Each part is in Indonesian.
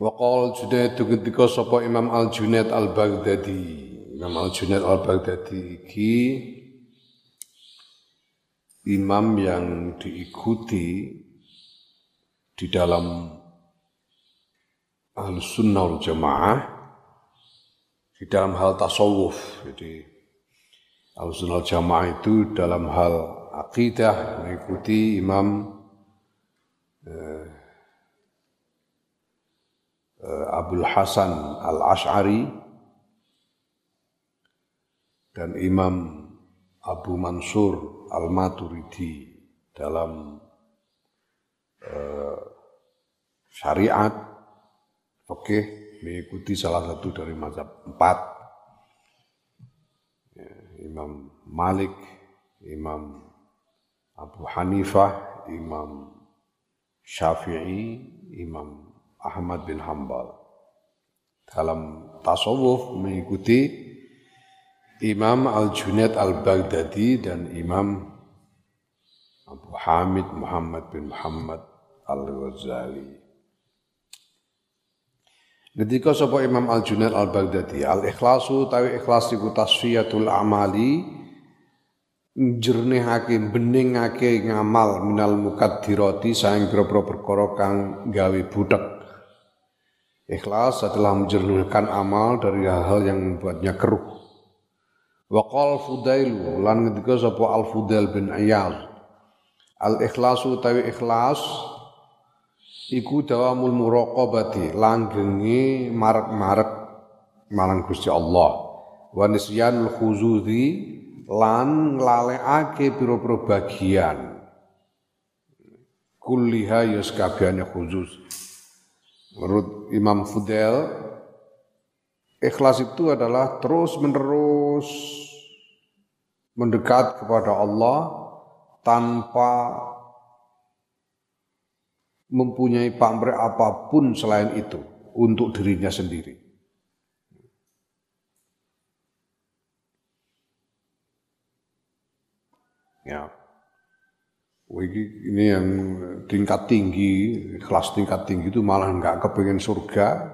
Waqal Junaid ketika sapa Imam Al Junaid Al Baghdadi. Imam Al Junaid Al Baghdadi iki imam yang diikuti di dalam Ahlus Sunnah wal Jamaah di dalam hal tasawuf. Jadi Ahlus Sunnah wal Jamaah itu dalam hal akidah mengikuti Imam Eh, Abdul Hasan Al-Ash'ari dan Imam Abu Mansur Al-Maturidi dalam uh, syariat fikih mengikuti salah satu dari mazhab empat. Ya, Imam Malik, Imam Abu Hanifah, Imam Syafi'i, Imam Ahmad bin Hambal. Dalam tasawuf mengikuti Imam Al-Junaid Al-Baghdadi dan Imam Abu Hamid Muhammad bin Muhammad Al-Ghazali. Ketika sapa Imam Al-Junaid Al-Baghdadi, al-ikhlasu tawi ikhlas iku tasfiyatul amali njernihake beningake ngamal minal mukaddirati saing pira-pira perkara kang gawe butek Ikhlas adalah menjernihkan amal dari hal-hal yang membuatnya keruh. Waqal Fudailu lan ketika sapa Al Fudail bin Iyad. Al ikhlasu tawi ikhlas iku dawamul muraqabati langgengi marek-marek marang Gusti Allah. Wa nisyanul khuzudi lan nglalekake pira-pira bagian. Kulliha yus kabehane khusus. Menurut Imam Fudel, ikhlas itu adalah terus-menerus mendekat kepada Allah tanpa mempunyai pamrih apa pun selain itu untuk dirinya sendiri. Ya ini yang tingkat tinggi, kelas tingkat tinggi itu malah nggak kepengen surga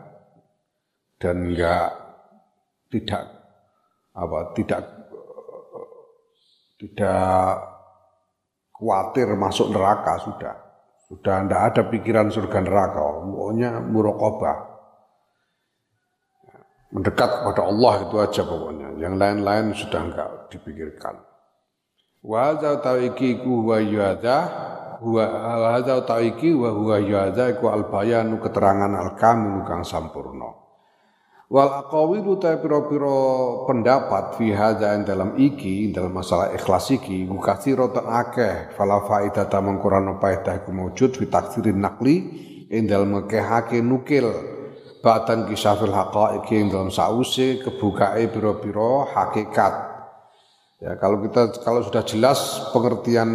dan nggak tidak apa tidak tidak khawatir masuk neraka sudah. Sudah tidak ada pikiran surga neraka pokoknya murokobah mendekat kepada Allah itu aja pokoknya yang lain-lain sudah enggak dipikirkan Wa hadza ta'iki ku huwa yuhadza huwa hadza ta'iki wa huwa yuhadza iku al bayanu keterangan al kamil kang sampurna. Wal aqawilu ta pira-pira pendapat fi hadza dalam iki dalam masalah ikhlas iki ku kasira ta akeh. Fala faida ta mangkurana faedah ku maujud fi taksirin nakli ing dalem ngekehake nukil. Ba'dan kisafil haqaiqi ing dalam sause kebukae pira-pira hakikat Ya, kalau kita kalau sudah jelas pengertian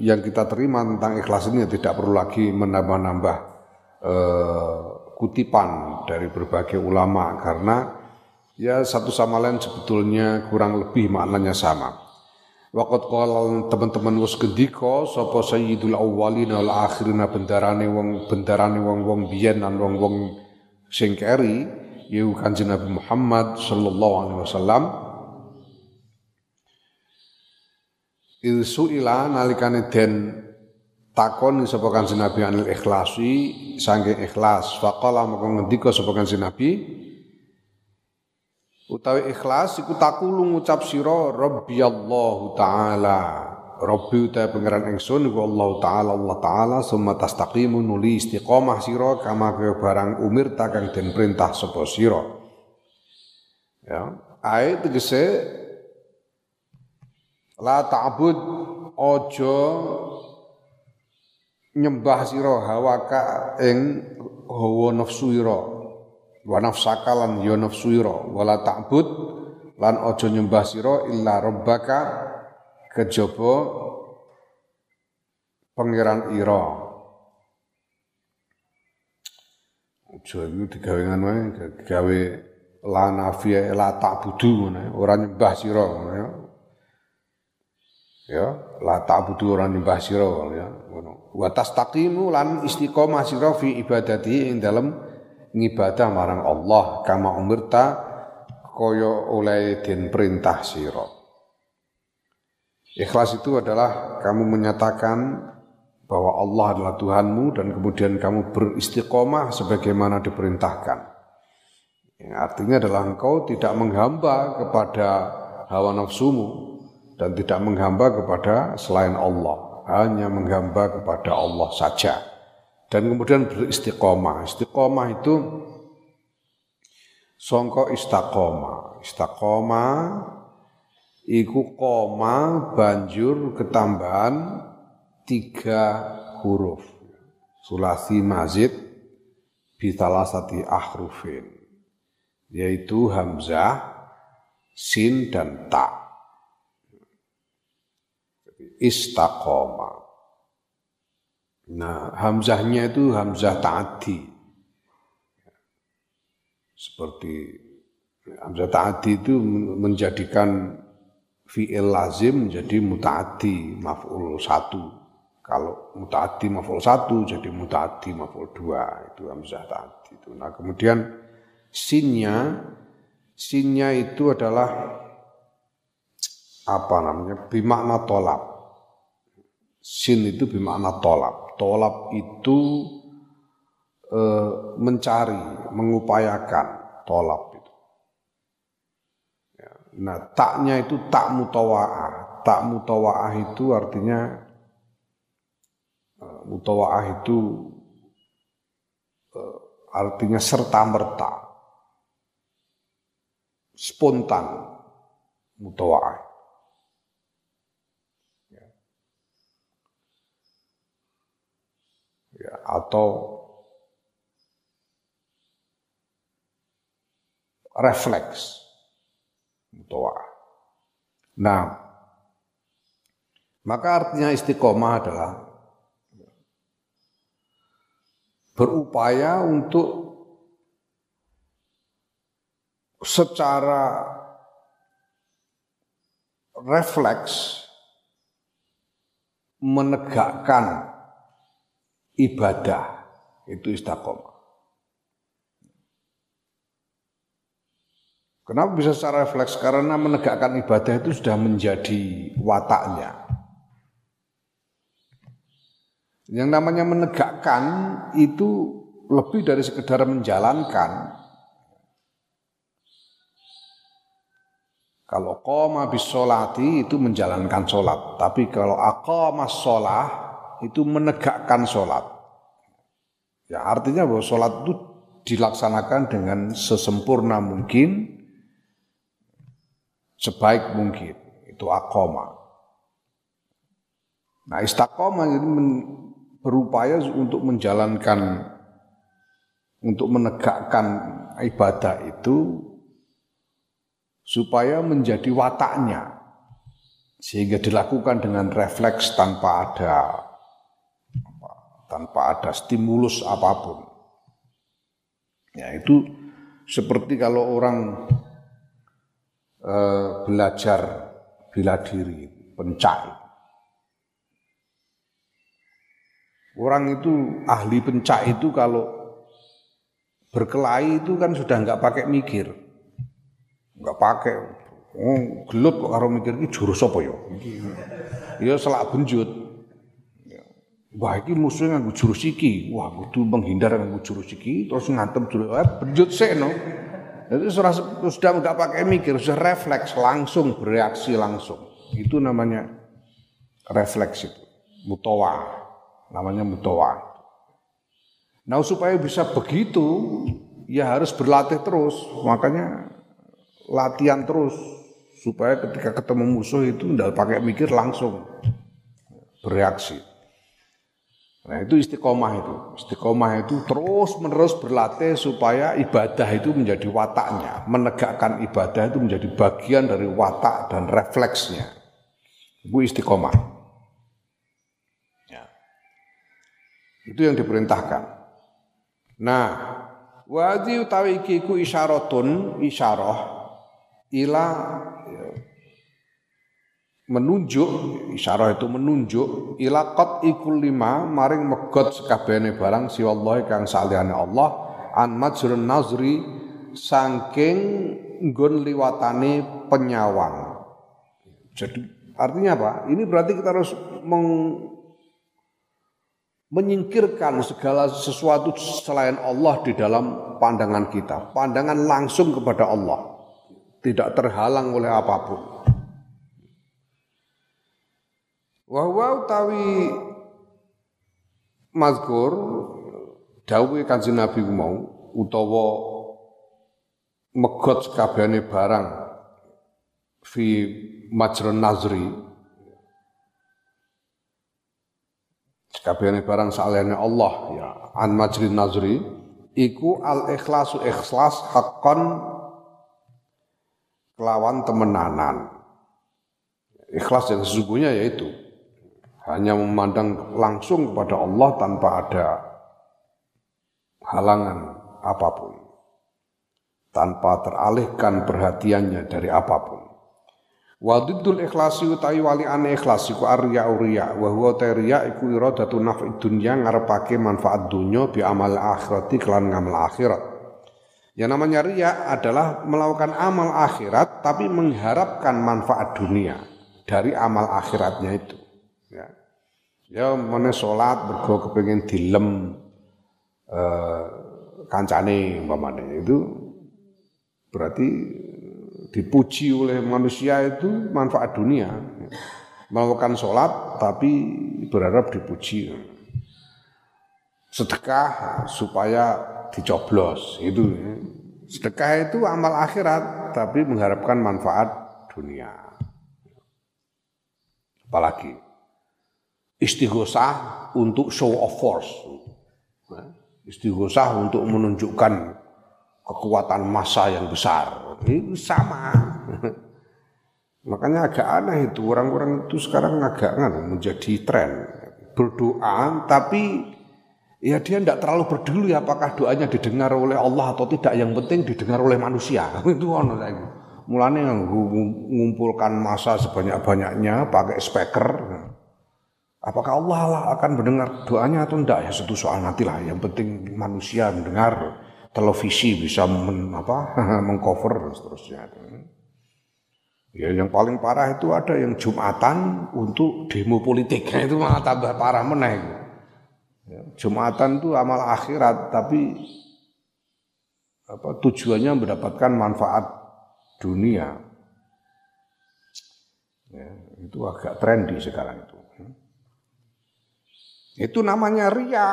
yang kita terima tentang ikhlas ini tidak perlu lagi menambah-nambah eh, kutipan dari berbagai ulama karena ya satu sama lain sebetulnya kurang lebih maknanya sama. Waqat qala teman-teman wis gendika sapa sayyidul awwalin wal akhirin bendarane wong bendarane wong-wong biyen lan wong-wong sing keri yaiku Kanjeng Nabi Muhammad sallallahu alaihi wasallam Ilsu ila nalikane den takon sapa Kanjeng Nabi anil ikhlasi saking ikhlas. Faqala maka ngendika sapa Kanjeng Nabi utawi ikhlas iku takulu ngucap sira rabbiyallahu taala. Rabbi uta pangeran ingsun iku Allah taala Allah taala summa tastaqimu nuli istiqomah sira kama kaya barang umir takang den perintah sapa sira. Ya. Ayat tegese La ta'bud ojo nyembah sira hawaka ing hawa nafsu ira. Wa nafsaka lan ya nafsu ira. Wala ta'bud lan aja nyembah sira illa rabbaka kejaba pangeran ira. Aja iku digawe ngono digawe la nafiya la ta'budu ngono ora nyembah sira ngono ya la ta'budu ora nyembah sira ya. Ngono. Wa tastaqimu lan istiqomah sira fi ibadati ing dalem ngibadah marang Allah kama umirta kaya oleh den perintah sira. Ikhlas itu adalah kamu menyatakan bahwa Allah adalah Tuhanmu dan kemudian kamu beristiqomah sebagaimana diperintahkan. Yang artinya adalah engkau tidak menghamba kepada hawa nafsumu dan tidak menghamba kepada selain Allah, hanya menghamba kepada Allah saja. Dan kemudian beristiqomah. Istiqomah itu songko istiqomah. Istiqomah iku koma banjur ketambahan tiga huruf sulasi mazid bitalasati ahrufin yaitu hamzah sin dan ta istaqoma nah hamzahnya itu hamzah ta'adi seperti hamzah ta'adi itu menjadikan fi'il lazim jadi mutaati maf'ul satu. Kalau mutaati maf'ul satu jadi mutaati maf'ul dua itu hamzah ta'ati itu. Nah kemudian sinnya sinnya itu adalah apa namanya bimakna tolap. Sin itu bimakna tolap. Tolap itu e, mencari, mengupayakan tolap Nah, taknya itu tak mutawa'ah. Tak mutawa'ah itu artinya uh, mutawa'ah itu uh, artinya serta merta. Spontan mutawa'ah. Ya. Ya, atau refleks toa. Nah, maka artinya istiqomah adalah berupaya untuk secara refleks menegakkan ibadah itu istiqomah. Kenapa bisa secara refleks? Karena menegakkan ibadah itu sudah menjadi wataknya. Yang namanya menegakkan itu lebih dari sekedar menjalankan. Kalau koma bisolati itu menjalankan sholat. Tapi kalau aqama sholah itu menegakkan sholat. Ya artinya bahwa sholat itu dilaksanakan dengan sesempurna mungkin sebaik mungkin. Itu akoma. Nah istiqomah jadi berupaya untuk menjalankan, untuk menegakkan ibadah itu supaya menjadi wataknya. Sehingga dilakukan dengan refleks tanpa ada tanpa ada stimulus apa pun. Ya itu seperti kalau orang eh, belajar bila diri, pencak. Orang itu ahli pencak itu kalau berkelahi itu kan sudah nggak pakai mikir, nggak pakai. Oh, gelut kok karo mikir iki jurus apa ya? Ya selak benjut. Wah, musuhnya nganggo jurus iki. Wah, kudu menghindar nganggo jurus iki terus ngantem jurus. Eh, sik no. Itu sudah, sudah nggak pakai mikir, sudah refleks langsung bereaksi langsung. Itu namanya refleks itu, mutawa, namanya mutawa. Nah supaya bisa begitu, ya harus berlatih terus. Makanya latihan terus supaya ketika ketemu musuh itu tidak pakai mikir langsung bereaksi. Nah itu istiqomah itu. Istiqomah itu terus menerus berlatih supaya ibadah itu menjadi wataknya. Menegakkan ibadah itu menjadi bagian dari watak dan refleksnya. Itu istiqomah. Ya. Itu yang diperintahkan. Nah, wadi utawi iki ku isyaratun isyarah ila menunjuk isyarah itu menunjuk ila qat ikul lima maring megot sekabehane barang si Allah kang saliyane Allah an majrun nazri saking nggon liwatane penyawang. Jadi artinya apa? Ini berarti kita harus meng, menyingkirkan segala sesuatu selain Allah di dalam pandangan kita pandangan langsung kepada Allah. Tidak terhalang oleh apa pun Wa huwa utawi mazkur dawuhe Kanjeng Nabi mau utawa megot kabehane barang fi majrun nazri. Kabehane barang salehane Allah ya an majrin nazri iku al ikhlasu ikhlas hakon kelawan temenanan. Ikhlas yang sesungguhnya yaitu hanya memandang langsung kepada Allah tanpa ada halangan apa pun tanpa teralihkan perhatiannya dari apa pun Wadidul ikhlasi utawi wali ane ikhlas iku arya uriya wa huwa tariya iku iradatu naf'i dunya ngarepake manfaat dunya bi amal akhirati kelan ngamal akhirat. Yang namanya riya adalah melakukan amal akhirat tapi mengharapkan manfaat dunia dari amal akhiratnya itu. Ya mana sholat bergo kepengen dilem eh, kancane umpamane itu berarti dipuji oleh manusia itu manfaat dunia. Melakukan sholat tapi berharap dipuji. Sedekah supaya dicoblos itu. Sedekah itu amal akhirat tapi mengharapkan manfaat dunia. Apalagi istighosah untuk show of force. Istighosah untuk menunjukkan kekuatan massa yang besar. Ini sama. Makanya agak aneh itu orang-orang itu sekarang agak kan, menjadi tren berdoa tapi ya dia tidak terlalu peduli apakah doanya didengar oleh Allah atau tidak yang penting didengar oleh manusia itu ono mulane ngumpulkan masa sebanyak-banyaknya pakai speaker Apakah Allah akan mendengar doanya atau tidak ya satu soal nanti lah. Yang penting manusia mendengar televisi bisa men, apa, mengcover seterusnya. Ya yang paling parah itu ada yang Jumatan untuk demo politik. Itu malah tambah parah meneh. Ya, Jumatan itu amal akhirat tapi apa tujuannya mendapatkan manfaat dunia. Ya, itu agak trendy sekarang itu. Itu namanya ria.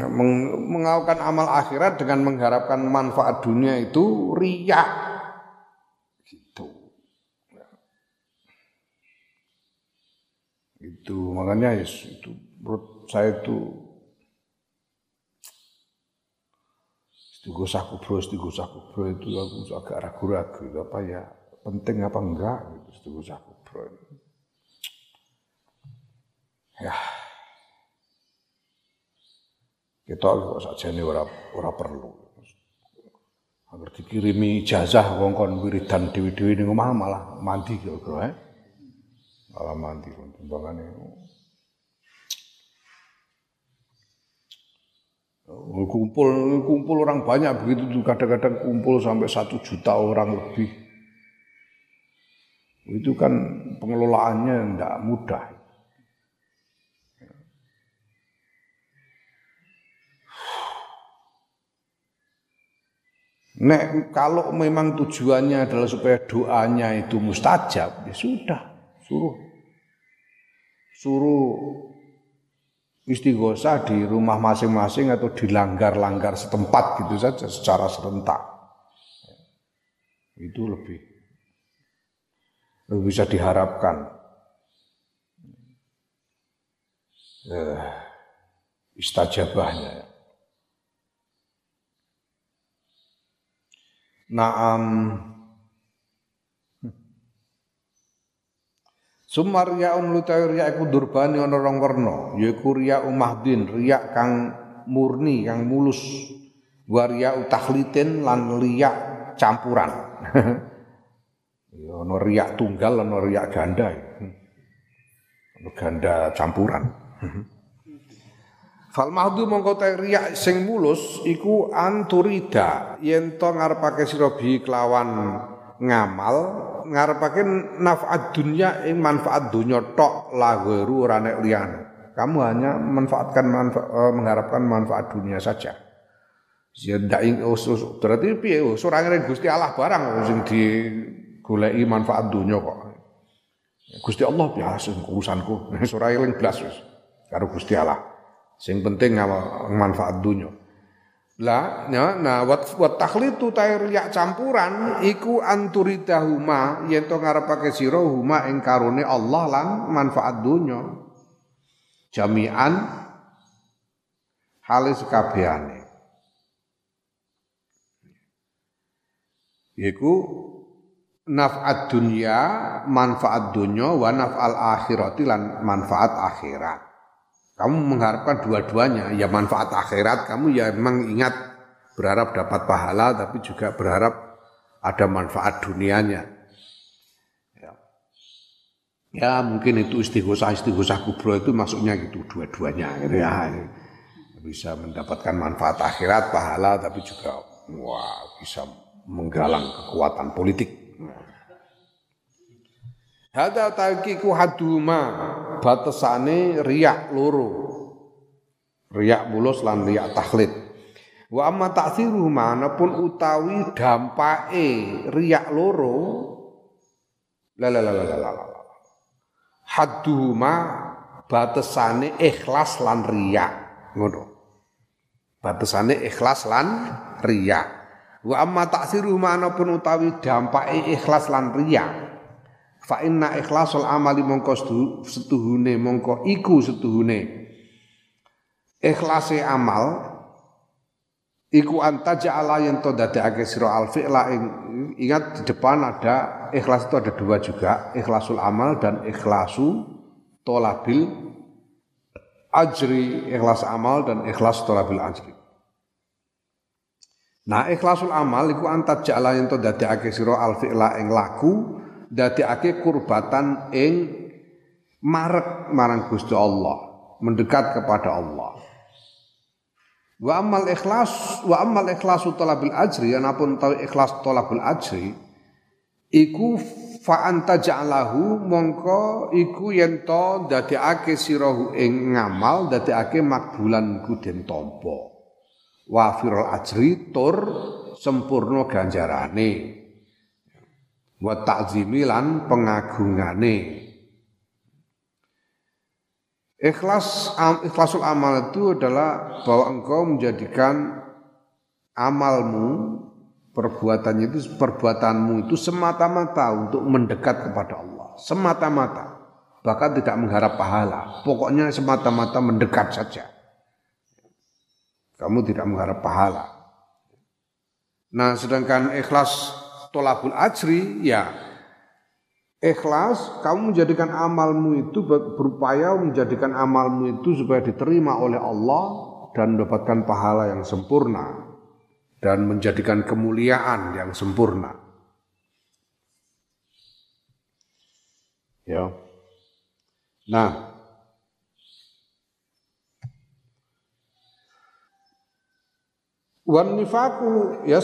Melakukan amal akhirat dengan mengharapkan manfaat dunia itu ria. Gitu. Itu makanya yes, itu menurut saya itu Istigosah kubro, istigosah kubro itu aku agak ragu-ragu apa ya penting apa enggak gitu istigosah kubro. Ya. Kita kok sajane ora ora perlu. Agar dikirimi ijazah wong kon wiridan dewi-dewi ning omah malah mandi kira-kira eh. Malah mandi timbangane. Kumpul kumpul orang banyak begitu tuh kadang-kadang kumpul sampai satu juta orang lebih. Itu kan pengelolaannya tidak mudah. Nek kalau memang tujuannya adalah supaya doanya itu mustajab, ya sudah, suruh suruh istighosah di rumah masing-masing atau di langgar-langgar setempat gitu saja secara serentak. Itu lebih lebih bisa diharapkan. Eh, istajabahnya. Naam Sumar riyaun lutawi riya iku durbani ana rong werna, yaiku riya umahdin, riya kang murni, kang mulus. Wa riya lan riya campuran. ya ana tunggal, ana riya ganda. Ana ganda campuran. Fal mahdu mongko riya sing mulus iku anturida yen to ngarepake sira bi kelawan ngamal ngarepake nafat dunia ing manfaat dunia tok la ghairu ora nek liyane. Kamu hanya manfaatkan manfa uh, mengharapkan manfaat dunia saja. Ya ndak ing usus berarti piye surangane Gusti Allah barang sing digoleki manfaat dunia kok. Gusti Allah biasa urusanku. Eling blas wis karo Gusti Allah. Sing penting manfaat dunia. Lah, ya, nah wat wat takhlitu riak campuran iku anturidahuma yen to ngarepake sira huma ing Allah lan manfaat dunya. Jami'an halis kabehane. Iku naf'at dunya, manfaat dunya wa naf'al akhirati lan manfaat akhirat. Kamu mengharapkan dua-duanya, ya manfaat akhirat, kamu ya memang ingat berharap dapat pahala, tapi juga berharap ada manfaat dunianya. Ya, ya mungkin itu istighosah istighosah kubro itu maksudnya gitu dua-duanya, gitu ya. Bisa mendapatkan manfaat akhirat, pahala, tapi juga wah bisa menggalang kekuatan politik. Hada taqiqu haduma batasane riak loro. Riak mulus lan riak takhlid. Wa amma ta'thiru pun utawi dampake riak loro la la la la la la. Hadduhuma batasane ikhlas lan riak. Ngono. Batasane ikhlas lan riak. Wa amma ta'thiru pun utawi dampake ikhlas lan riak fa inna ikhlasul amali mongko setuhune mongko iku setuhune. Ikhlase amal iku anta ja'ala yen to dadekake sira al fi'la ingat di depan ada ikhlas itu ada dua juga ikhlasul amal dan ikhlasu tolabil ajri ikhlas amal dan ikhlas tolabil ajri. Nah ikhlasul amal iku anta ja'ala yen to dadekake sira al fi'la ing laku dadekake kurbatan ing marek marang Gusti Allah, mendekat kepada Allah. Wa amal ikhlas wa amal ikhlasu talabil ajri anapun tahu ikhlas talabul ajri iku fa anta ja'alahu mongko iku yen to dadekake sirahu ing ngamal dadekake makbulan kuden tampa wa firul ajri tur sempurna ganjarane wa ta'zimi lan pengagungane. Ikhlas ikhlasul amal itu adalah bahwa engkau menjadikan amalmu perbuatannya itu perbuatanmu itu semata-mata untuk mendekat kepada Allah. Semata-mata. Bahkan tidak mengharap pahala. Pokoknya semata-mata mendekat saja. Kamu tidak mengharap pahala. Nah sedangkan ikhlas tolabul ajri ya ikhlas kamu menjadikan amalmu itu berupaya menjadikan amalmu itu supaya diterima oleh Allah dan mendapatkan pahala yang sempurna dan menjadikan kemuliaan yang sempurna. Ya. Nah, wan nifaku ya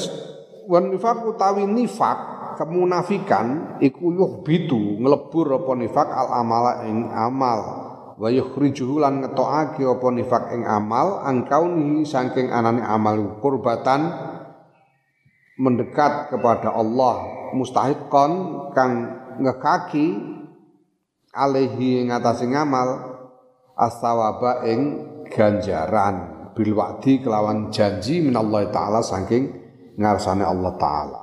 wan nifak utawi nifak kemunafikan iku bitu ngelebur apa nifak al amala ing amal. Wa yukhrijuhu lan ngetokake apa nifak ing amal angkaunihi saking anane amal kurbatan mendekat kepada Allah mustahiqan kang ngekaki alaihi ing atase ngamal as-sawaba ing ganjaran. Bil wa'di kelawan janji minallahi taala saking ngarsane Allah Ta'ala.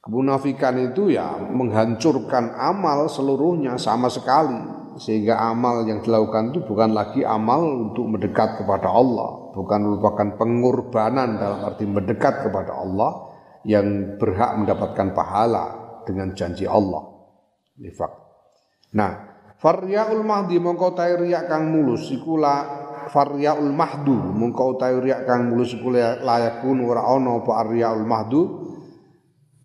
Kemunafikan itu ya menghancurkan amal seluruhnya sama sekali. sehingga amal yang dilakukan itu bukan lagi amal untuk mendekat kepada Allah, bukan merupakan pengorbanan dalam arti mendekat kepada Allah yang berhak mendapatkan pahala dengan janji Allah. Nifak. Nah, faryaul mahdi mongko riak kang mulus iku la faryaul mahdu mongko riak kang mulus iku layakun ora ana apa aryaul mahdu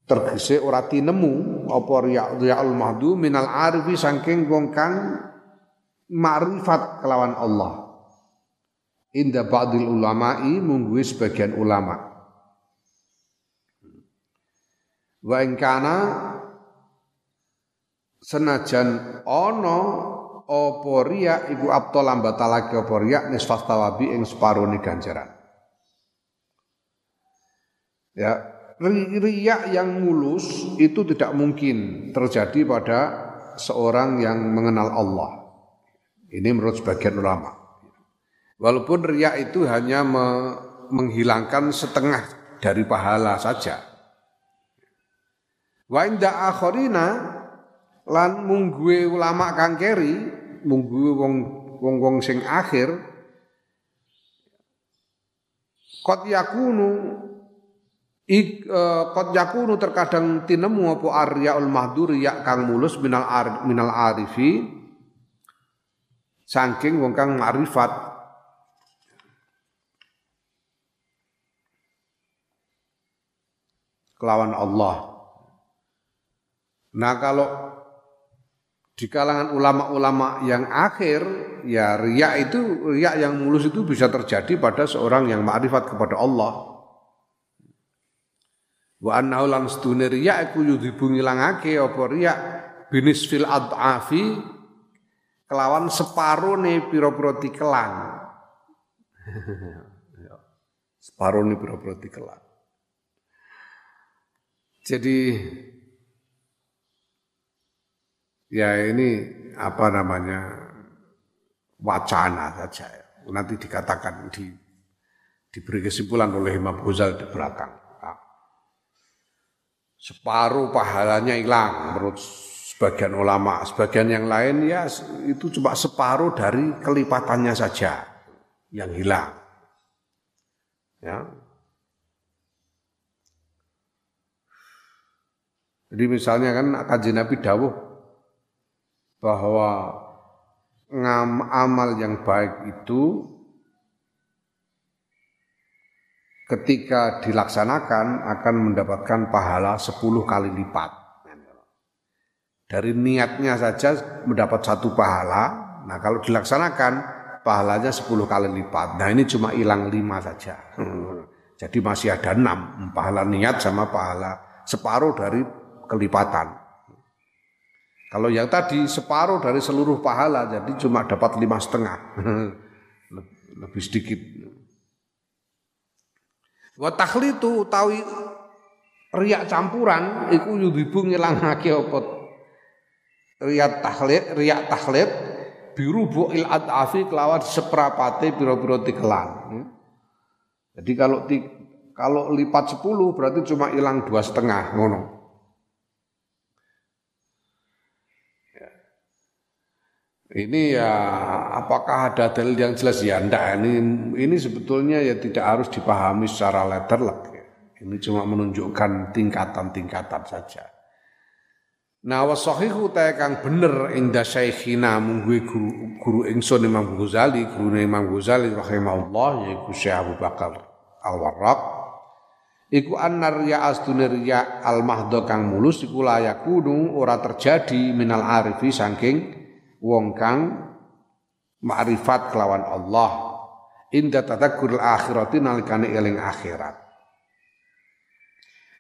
tergese ora tinemu apa riyaul mahdu minal arifi saking wong kang ma'rifat kelawan Allah. Inda ba'dil ulama'i mungguwi sebagian ulama. Wa ingkana senajan ono apa riya iku abto lambatalake apa riya nisfas tawabi ing separone ganjaran. Ya, riak yang mulus itu tidak mungkin terjadi pada seorang yang mengenal Allah. Ini menurut sebagian ulama. Walaupun riak itu hanya me menghilangkan setengah dari pahala saja. Wa inda akhirina lan mungguwe ulama kang keri, mungguwe wong wong-wong sing akhir qad yakunu Ik uh, qad yakunu terkadang tinemu apa aryaul mahdur ya kang mulus minal ar, minal arifi saking wong kang ma'rifat kelawan Allah. Nah kalau di kalangan ulama-ulama yang akhir ya riak itu riak yang mulus itu bisa terjadi pada seorang yang ma'rifat kepada Allah Wa annahu lan sedune riya iku yudhibu ngilangake apa riya binis fil ad'afi kelawan separone pira-pira tikelan. separone pira-pira tikelan. Jadi ya ini apa namanya wacana saja. Nanti dikatakan di diberi kesimpulan oleh Imam Ghazali di belakang separuh pahalanya hilang menurut sebagian ulama, sebagian yang lain ya itu cuma separuh dari kelipatannya saja yang hilang. Ya. Jadi misalnya kan kaji Nabi dawuh bahwa ngam amal yang baik itu ketika dilaksanakan akan mendapatkan pahala 10 kali lipat. Dari niatnya saja mendapat satu pahala, nah kalau dilaksanakan pahalanya 10 kali lipat. Nah ini cuma hilang 5 saja. Jadi masih ada 6 pahala niat sama pahala separuh dari kelipatan. Kalau yang tadi separuh dari seluruh pahala, jadi cuma dapat lima setengah, lebih sedikit. Wa takhlitu utawi riak campuran iku yudhibu ngilangake apa riak takhlit riak takhlit biru il adafi kelawan seperapate pira-pira tikelan. Hmm? Jadi kalau kalau lipat 10 berarti cuma hilang dua setengah ngono. Ini ya apakah ada dalil yang jelas ya enggak ini ini sebetulnya ya tidak harus dipahami secara letterlek ya. Ini cuma menunjukkan tingkatan-tingkatan saja. Nah wasahihu ta kang bener inda syekhina mungguwe guru guru ingsun Imam Ghazali, guru Imam Ghazali rahimahullah yaiku Syekh Abu Bakar Al-Warraq iku annar ya astunir ya al mahdo kang mulus iku layakunu ora terjadi minal arifi saking wong kang ma'rifat kelawan Allah. Inda tadakkuril akhirati nalikane eling akhirat.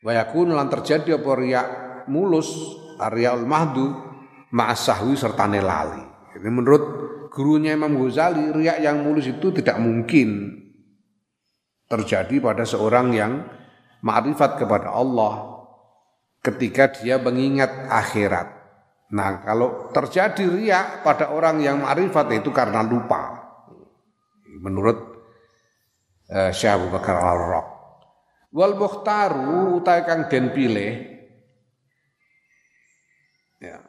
Wa yakun lan terjadi apa riya mulus aryaul mahdu ma'asahwi serta lali. Ini menurut gurunya Imam Ghazali riya yang mulus itu tidak mungkin terjadi pada seorang yang ma'rifat kepada Allah ketika dia mengingat akhirat Nah, kalau terjadi riak pada orang yang ma'rifat itu karena lupa. Menurut uh, Syekh Abu Bakar Al-Raq. Wal mukhtaru utai kang den pilih ya,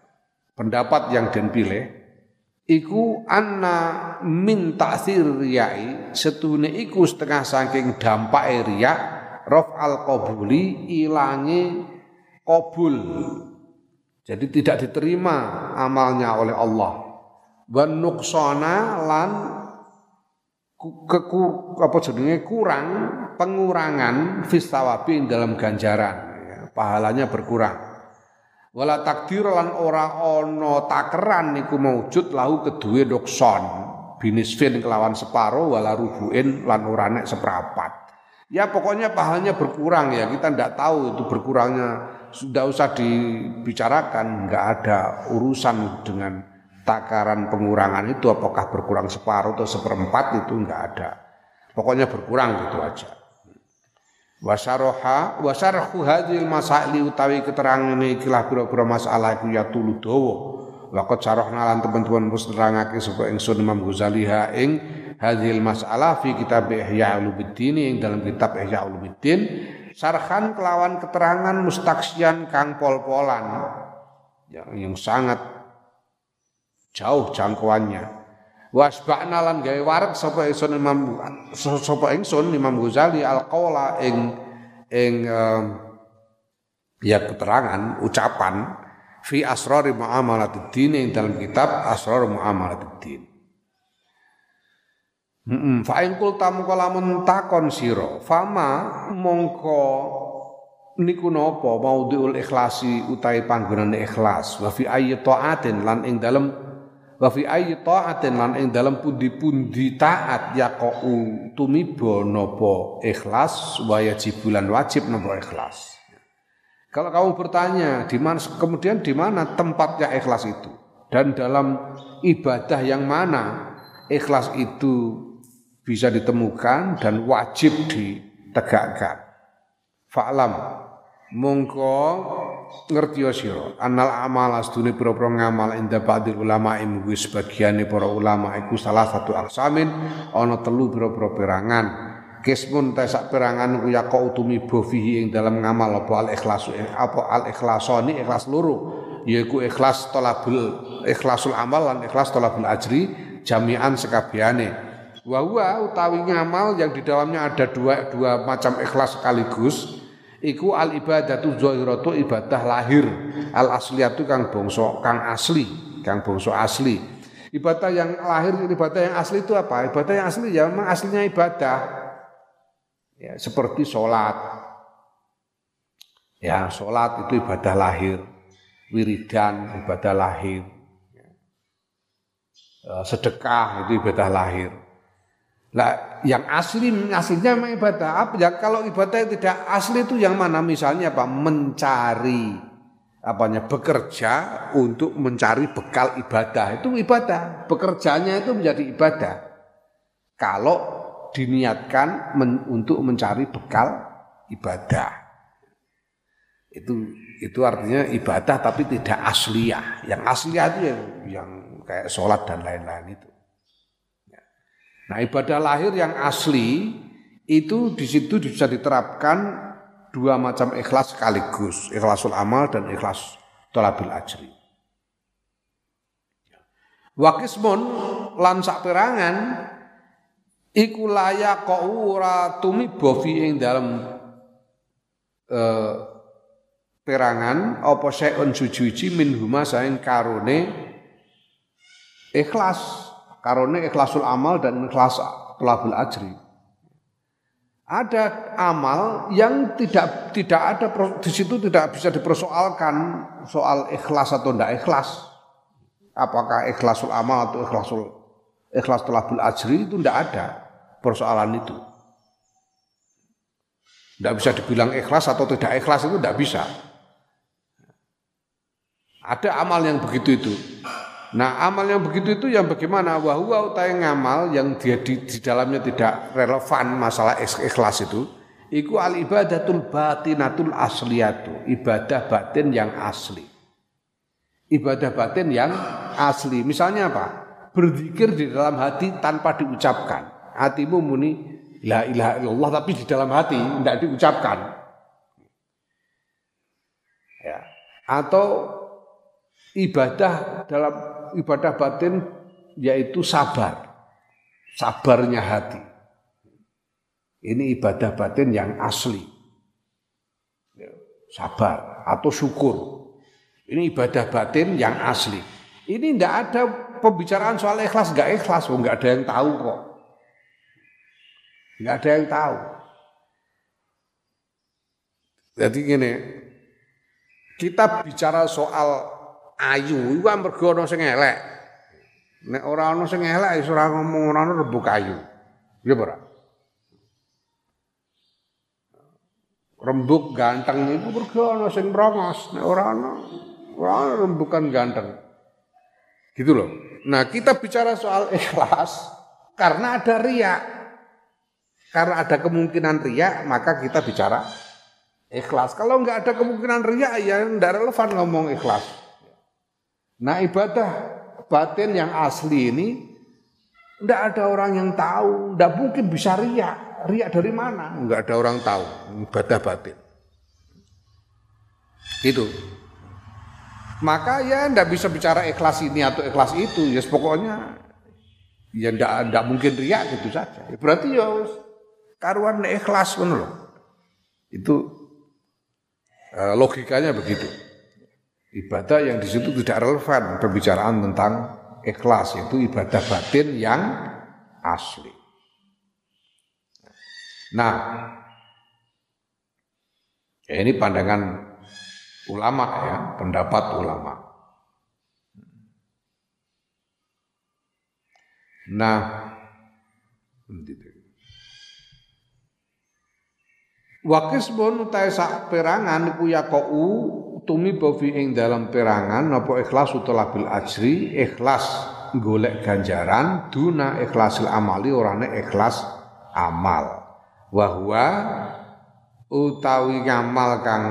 pendapat yang den pilih iku anna min ta'sir riyai setune iku setengah saking dampak riya rof al qabuli ilangi qabul jadi tidak diterima amalnya oleh Allah. Wan lan kekur apa jenenge kurang pengurangan fistawabi dalam ganjaran. Ya, pahalanya berkurang. Wala takdir lan ora ana takeran niku maujud lahu kedue dokson binisfin kelawan separo wala rubuin lan ora nek seprapat. Ya pokoknya pahalanya berkurang ya. Kita ndak tahu itu berkurangnya sudah usah dibicarakan nggak ada urusan dengan takaran pengurangan itu apakah berkurang separuh atau seperempat itu nggak ada. Pokoknya berkurang gitu aja. Wasaroha wasarhu hadil masaili utawi keterangan ini ikilah pira-pira masalah iku ya tulu dawa. Waqat sarahna lan teman-teman mus nerangake sapa ingsun Imam Ghazali ha ing hadhil masalah fi kitab Ihya Ulumuddin ing dalam kitab Ihya Ulumuddin sarhan kelawan keterangan mustaksian kang pol-polan yang, yang sangat jauh jangkauannya. Wasba'na lan gawe wareg sapa ingsun Imam sapa ingsun Imam Ghazali al-qaula ing ing um, ya keterangan ucapan fi asrari muamalatiddin ing dalam kitab asrar muamalatiddin Heeh, fa in qulta mongko takon sira, fama mongko niku napa maudhiul ikhlasi utahe panggonan ikhlas. Wa fi ayyi taatin lan ing dalem wa fi ayyi taatin lan ing dalam pundi-pundi taat yaqau tumiba napa ikhlas wa yajibulan wajib napa ikhlas. Kalau kamu bertanya di mana kemudian di mana tempatnya ikhlas itu? Dan dalam ibadah yang mana ikhlas itu bisa ditemukan dan wajib ditegakkan. Fa'lam mongko ngerti sira. Anal amal astune pira-pira ngamal inda ba'dil ulama imu sebagiane para ulama iku salah satu aksamin ana telu pira-pira perangan. Kismun ta sak perangan ku yaqa utumi bofihi ing dalam ngamal apa al ikhlas apa al ikhlasani ikhlas loro yaiku ikhlas talabul ikhlasul amal lan ikhlas talabul ajri jami'an sekabehane wa utawi ngamal yang di dalamnya ada dua dua macam ikhlas sekaligus iku al ibadatu zahiratu ibadah lahir. Al asliyatu kang bangsa kang asli kang bangsa asli. Ibadah yang lahir ibadah yang asli itu apa? Ibadah yang asli ya memang aslinya ibadah. Ya seperti sholat. Ya sholat itu ibadah lahir. Wiridan ibadah lahir. Ya. Eh, sedekah itu ibadah lahir Nah, yang asli aslinya memang ibadah. Apa ya kalau ibadah yang tidak asli itu yang mana? Misalnya apa? Mencari apanya bekerja untuk mencari bekal ibadah. Itu ibadah. Bekerjanya itu menjadi ibadah. Kalau diniatkan men, untuk mencari bekal ibadah. Itu itu artinya ibadah tapi tidak asliah. Yang asliah itu yang, yang kayak sholat dan lain-lain itu Nah, ibadah lahir yang asli itu di situ bisa diterapkan dua macam ikhlas sekaligus, ikhlasul amal dan ikhlas tolabil ajri. Wakismun lan sak perangan iku layak ora tumiba fi ing dalam eh, perangan apa syai'un suci min huma karone ikhlas Karone ikhlasul amal dan ikhlas pelabul ajri. Ada amal yang tidak tidak ada di situ tidak bisa dipersoalkan soal ikhlas atau tidak ikhlas. Apakah ikhlasul amal atau ikhlasul ikhlas pelabul ajri itu tidak ada persoalan itu. Tidak bisa dibilang ikhlas atau tidak ikhlas itu tidak bisa. Ada amal yang begitu itu. Nah amal yang begitu itu yang bagaimana? Wahwa utai ngamal yang dia di, di dalamnya tidak relevan masalah ikhlas itu. Iku al ibadatul batinatul asliyatu. Ibadah batin yang asli. Ibadah batin yang asli. Misalnya apa? Berzikir di dalam hati tanpa diucapkan. Hatimu muni la ilaha illallah tapi di dalam hati tidak diucapkan. Ya. Atau ibadah dalam ibadah batin yaitu sabar. Sabarnya hati. Ini ibadah batin yang asli. Ya, sabar atau syukur. Ini ibadah batin yang asli. Ini tidak ada pembicaraan soal ikhlas, nggak ikhlas, oh, nggak ada yang tahu kok. Nggak ada yang tahu. Jadi gini, kita bicara soal ayu, kan mergo ana sing elek. Nek ora ana sing elek ora ngomong ora ana rebuk ayu. Ya ora? Rembuk ganteng itu mergo ana sing merongos, nek ora ana ora ana rembukan ganteng. Gitu loh. Nah, kita bicara soal ikhlas karena ada riak. Karena ada kemungkinan riak, maka kita bicara ikhlas. Kalau nggak ada kemungkinan riak ya tidak relevan ngomong ikhlas. Nah ibadah batin yang asli ini tidak ada orang yang tahu, tidak mungkin bisa riak. Riak dari mana? Nggak ada orang tahu ibadah batin. Itu. Maka ya tidak bisa bicara ikhlas ini atau ikhlas itu. Ya pokoknya ya tidak mungkin riak gitu saja. Berarti ya karuan ikhlas loh. Itu Eh, logikanya begitu. Ibadah yang di situ tidak relevan pembicaraan tentang ikhlas itu ibadah batin yang asli. Nah, ya ini pandangan ulama ya, pendapat ulama. Nah, Wa qismun utai sak perangan iku yaqau tumiba fi ing dalam perangan napa ikhlas utawa bil ajri ikhlas golek ganjaran duna ikhlasil amali orane ikhlas amal. Wa huwa utawi ngamal kang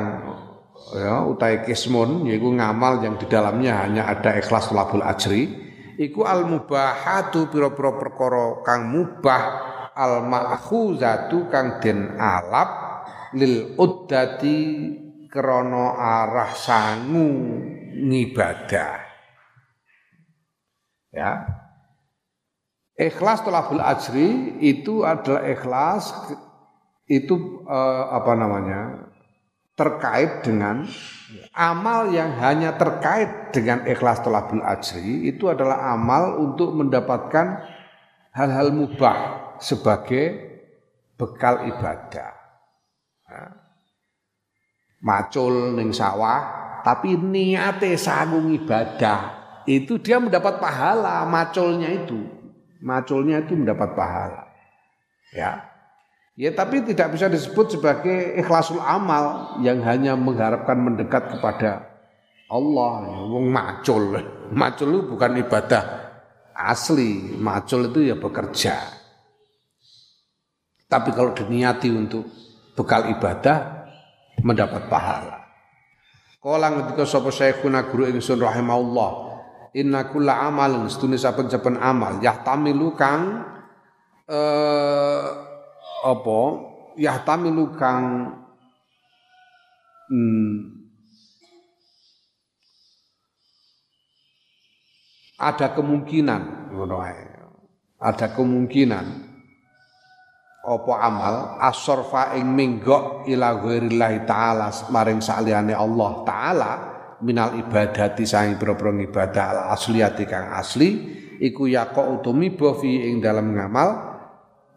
ya utai kismun yaiku ngamal yang di dalamnya hanya ada ikhlas labul ajri iku al mubahatu pira-pira perkara kang mubah al ma'khuzatu kang den alap lil uddati krono arah sangu ngibadah. Ya. Ikhlas tolabul ajri itu adalah ikhlas itu eh, apa namanya? terkait dengan amal yang hanya terkait dengan ikhlas tolabul ajri itu adalah amal untuk mendapatkan hal-hal mubah sebagai bekal ibadah macul ning sawah tapi niate sanggung ibadah itu dia mendapat pahala maculnya itu. Maculnya itu mendapat pahala. Ya. Ya tapi tidak bisa disebut sebagai ikhlasul amal yang hanya mengharapkan mendekat kepada Allah. Wong macul. Macul itu bukan ibadah asli. Macul itu ya bekerja. Tapi kalau diniati untuk bekal ibadah mendapat pahala. Kala ngendika sapa syekhuna guru ingsun rahimahullah, inna kulla amalin setune saben-saben amal yahtamilu kang eh apa yahtamilu kang hmm, ada kemungkinan ada kemungkinan apa amal asorfa ing minggok ila ghairillahi taala maring saliyane Allah taala minal ibadati sang pira-pira ibadah al asliyati kang asli iku yaqa utumi fi ing dalam ngamal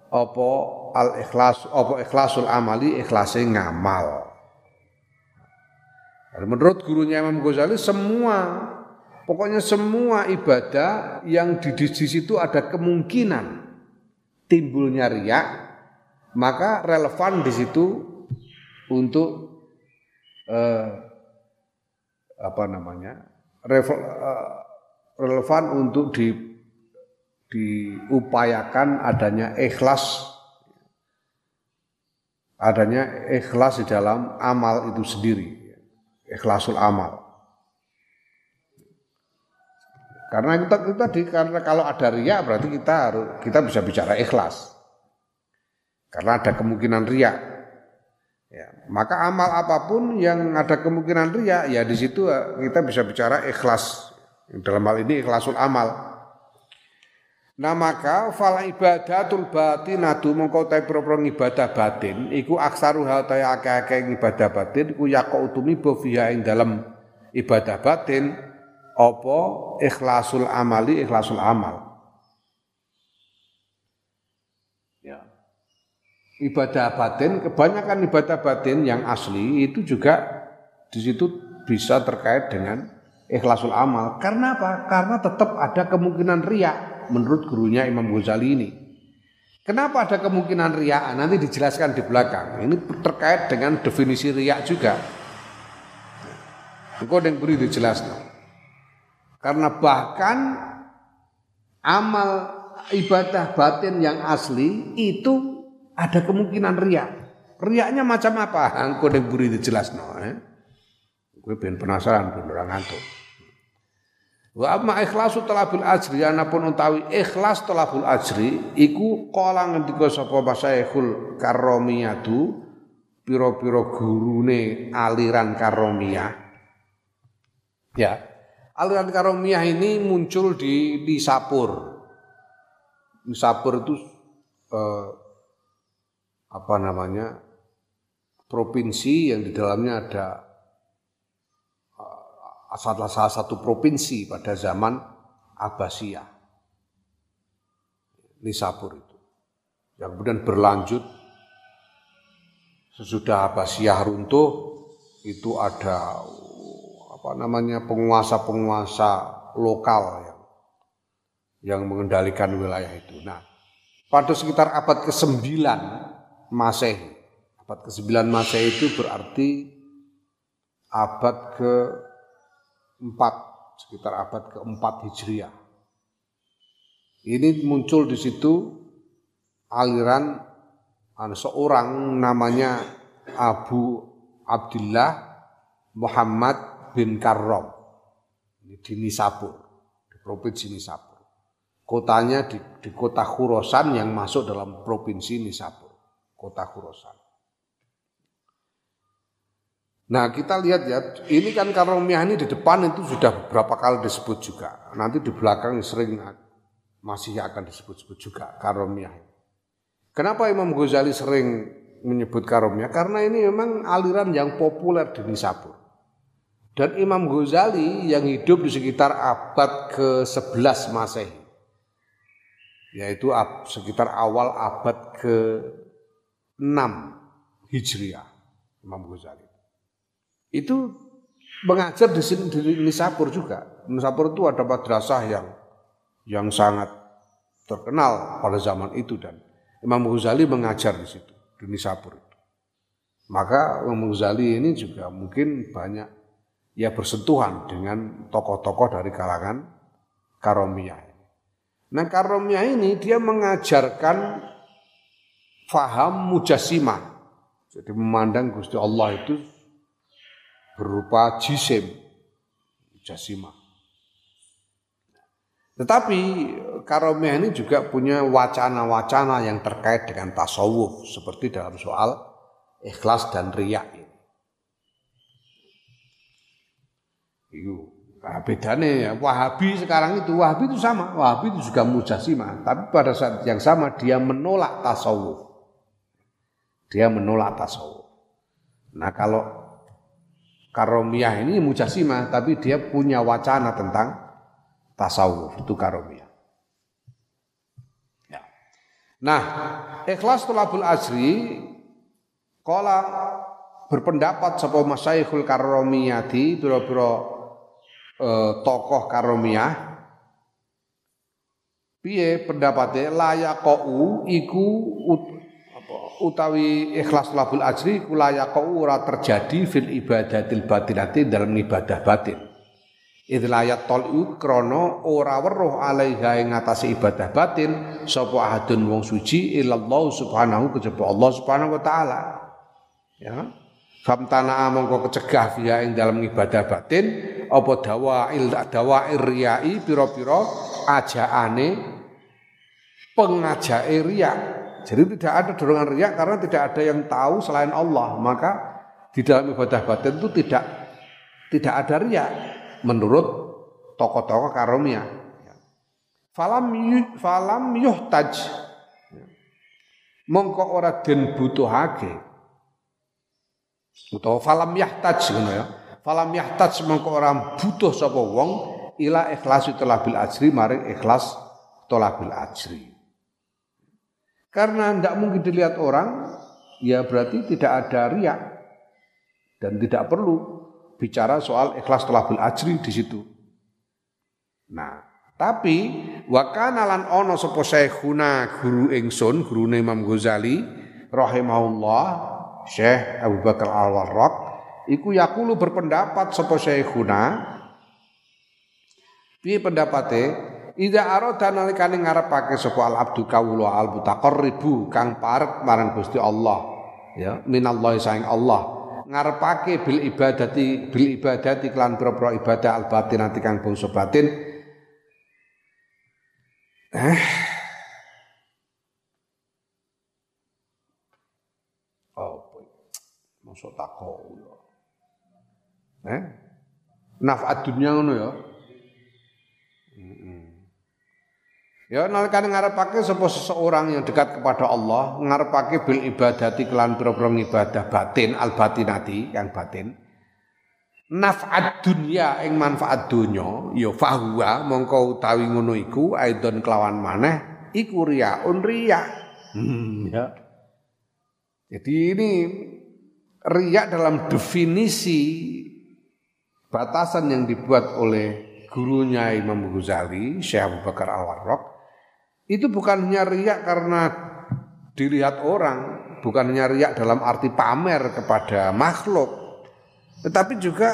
apa al ikhlas apa ikhlasul amali ikhlase ngamal. Menurut gurunya Imam Ghazali semua pokoknya semua ibadah yang di, situ ada kemungkinan timbulnya riak maka relevan di situ untuk eh, apa namanya eh, relevan untuk di diupayakan adanya ikhlas. Adanya ikhlas di dalam amal itu sendiri. Ikhlasul amal. Karena kita tadi karena kalau ada riak berarti kita harus kita bisa bicara ikhlas karena ada kemungkinan riak. Ya, maka amal apa pun yang ada kemungkinan riak, ya di situ eh, kita bisa bicara ikhlas. Dalam hal ini ikhlasul amal. Nah maka fal ibadatul batinatu mongko ta pro ibadah batin iku aksaru hal ta akeh-akeh ibadah batin ku yaqo utumi bo ing dalam ibadah batin apa ikhlasul amali ikhlasul amal. Ibadah batin kebanyakan ibadah batin yang asli itu juga di situ bisa terkait dengan ikhlasul amal. Karena apa? Karena tetap ada kemungkinan riak menurut gurunya Imam Ghazali ini. Kenapa ada kemungkinan riak? Nanti dijelaskan di belakang. Ini terkait dengan definisi riak juga. Engkau yang beri dijelaskan. Karena bahkan amal ibadah batin yang asli itu ada kemungkinan riak. Riaknya macam apa? Engkau yang beri dijelaskan. Eh? Gue pengen penasaran, ben orang ngantuk. Wa amma ikhlasu talabul ajri anapun utawi ikhlas talabul ajri iku kala ngendika sapa masaikhul karomiyatu pira-pira gurune aliran karomiyah. Ya. Aliran karomiyah ini muncul di Nisapur. Nisapur itu eh, apa namanya? provinsi yang di dalamnya ada salah, salah satu provinsi pada zaman Abbasiyah. Nisapur itu. Yang kemudian berlanjut sesudah Abbasiyah runtuh itu ada apa namanya penguasa-penguasa lokal yang yang mengendalikan wilayah itu. Nah, pada sekitar abad ke-9 Masehi. Abad ke-9 Masehi itu berarti abad ke 4 sekitar abad keempat Hijriah. Ini muncul di situ aliran ada seorang namanya Abu Abdullah Muhammad bin Karrom di Nisabur, di provinsi Nisabur. Kotanya di, di kota Khurasan yang masuk dalam provinsi Nisabur, kota Khurasan. Nah kita lihat ya, ini kan karomiyah ini di depan itu sudah beberapa kali disebut juga. Nanti di belakang sering masih akan disebut-sebut juga karomiyah. Kenapa Imam Ghazali sering menyebut karomiyah? Karena ini memang aliran yang populer di Nisabur. Dan Imam Ghazali yang hidup di sekitar abad ke-11 Masehi. Yaitu sekitar awal abad ke-6 Hijriah Imam Ghazali itu mengajar di sini di Nisapur juga. Nisapur itu ada madrasah yang yang sangat terkenal pada zaman itu dan Imam Ghazali mengajar di situ di Nisapur itu. Maka Imam Ghazali ini juga mungkin banyak ya bersentuhan dengan tokoh-tokoh dari kalangan Karomiyah. Nah Karomiyah ini dia mengajarkan faham mujasimah. Jadi memandang Gusti Allah itu berupa jisim, jasima. Tetapi karomiyah ini juga punya wacana-wacana yang terkait dengan tasawuf seperti dalam soal ikhlas dan riak. Itu. Nah, bedanya ya, Wahabi sekarang itu, Wahabi itu sama, Wahabi itu juga mujasima, tapi pada saat yang sama dia menolak tasawuf. Dia menolak tasawuf. Nah kalau Karomiyah ini mujasimah, tapi dia punya wacana tentang tasawuf, itu karomiyah. Ya. Nah, ikhlas tolabul asri, kala berpendapat sapa masaikhul karomiyati, biro-biro eh, tokoh karomiyah, piye pendapatnya layak kau iku utawi ikhlas labul ajri kula ora terjadi fil ibadatil batinati dalam ibadah batin. Idlayat tol'u krono ora weruh alaiha ing ngatasi ibadah batin sapa ahadun wong suci illallah subhanahu kejaba Allah subhanahu wa taala. Ya. Famtana mongko kecegah via ing dalam ibadah batin apa dawail dawair riyai pira-pira ajaane pengajake riya jadi tidak ada dorongan riak karena tidak ada yang tahu selain Allah. Maka di dalam ibadah batin itu tidak tidak ada riak menurut tokoh-tokoh karomia. falam falam yuhtaj mongko ora den butuhake utawa falam yahtaj ngono ya falam yahtaj mongko ora butuh sapa wong ila ikhlas talabil ajri maring ikhlas talabil ajri karena tidak mungkin dilihat orang ya berarti tidak ada riak dan tidak perlu bicara soal ikhlas talabul ajri di situ. Nah, tapi wakana lan ono sapa syekhuna guru ingsun, gurune Imam Ghazali rahimahullah, Syekh Abu Bakar Al-Warraq, iku yakulu berpendapat sapa syekhuna piye pendapate Ida arada nalikane ngarepake sapa al abdu kawula al mutaqarribu kang parek marang Gusti Allah. Ya. Minallahi saing Allah. Ngarepake bil ibadati bil ibadati klan pro-pro ibadah al batin nanti kang bangsa batin. Eh. Apa masuk takok. Eh? Nafat dunia ngono ya Ya nalikane ngarepake sapa seseorang yang dekat kepada Allah, ngarepake bil ibadati kelan pira-pira ibadah batin al batinati yang batin. Naf'at dunya ing manfaat dunya ya fahuwa mongko utawi ngono iku aidon kelawan maneh iku riyaun riya. Hmm, ya. Jadi ini riya dalam definisi batasan yang dibuat oleh gurunya Imam Ghazali, Syekh Abu Bakar Al-Warraq itu bukan hanya riak karena dilihat orang, bukan hanya riak dalam arti pamer kepada makhluk, tetapi juga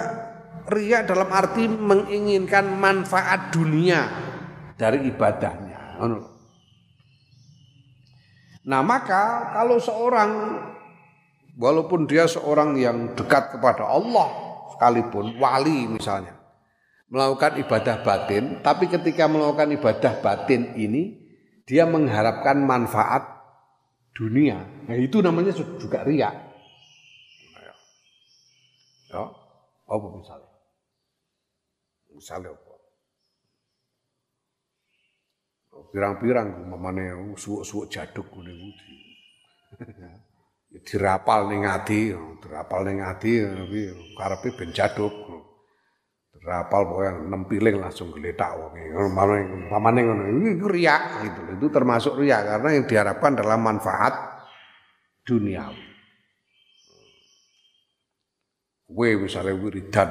riak dalam arti menginginkan manfaat dunia dari ibadahnya. Nah maka kalau seorang walaupun dia seorang yang dekat kepada Allah sekalipun wali misalnya melakukan ibadah batin, tapi ketika melakukan ibadah batin ini dia mengharapkan manfaat dunia. Nah, itu namanya juga ria. Ya, apa misalnya? Misalnya apa? Pirang-pirang mamane suwuk-suwuk jaduk ngene kuwi. dirapal ning ati, dirapal ning ati tapi karepe ben jaduk. Rapal pokoknya enam piling langsung geletak wonge. Pamane ngono. Itu riak gitu. Itu termasuk riak karena yang diharapkan adalah manfaat duniawi. Gue misalnya wiridan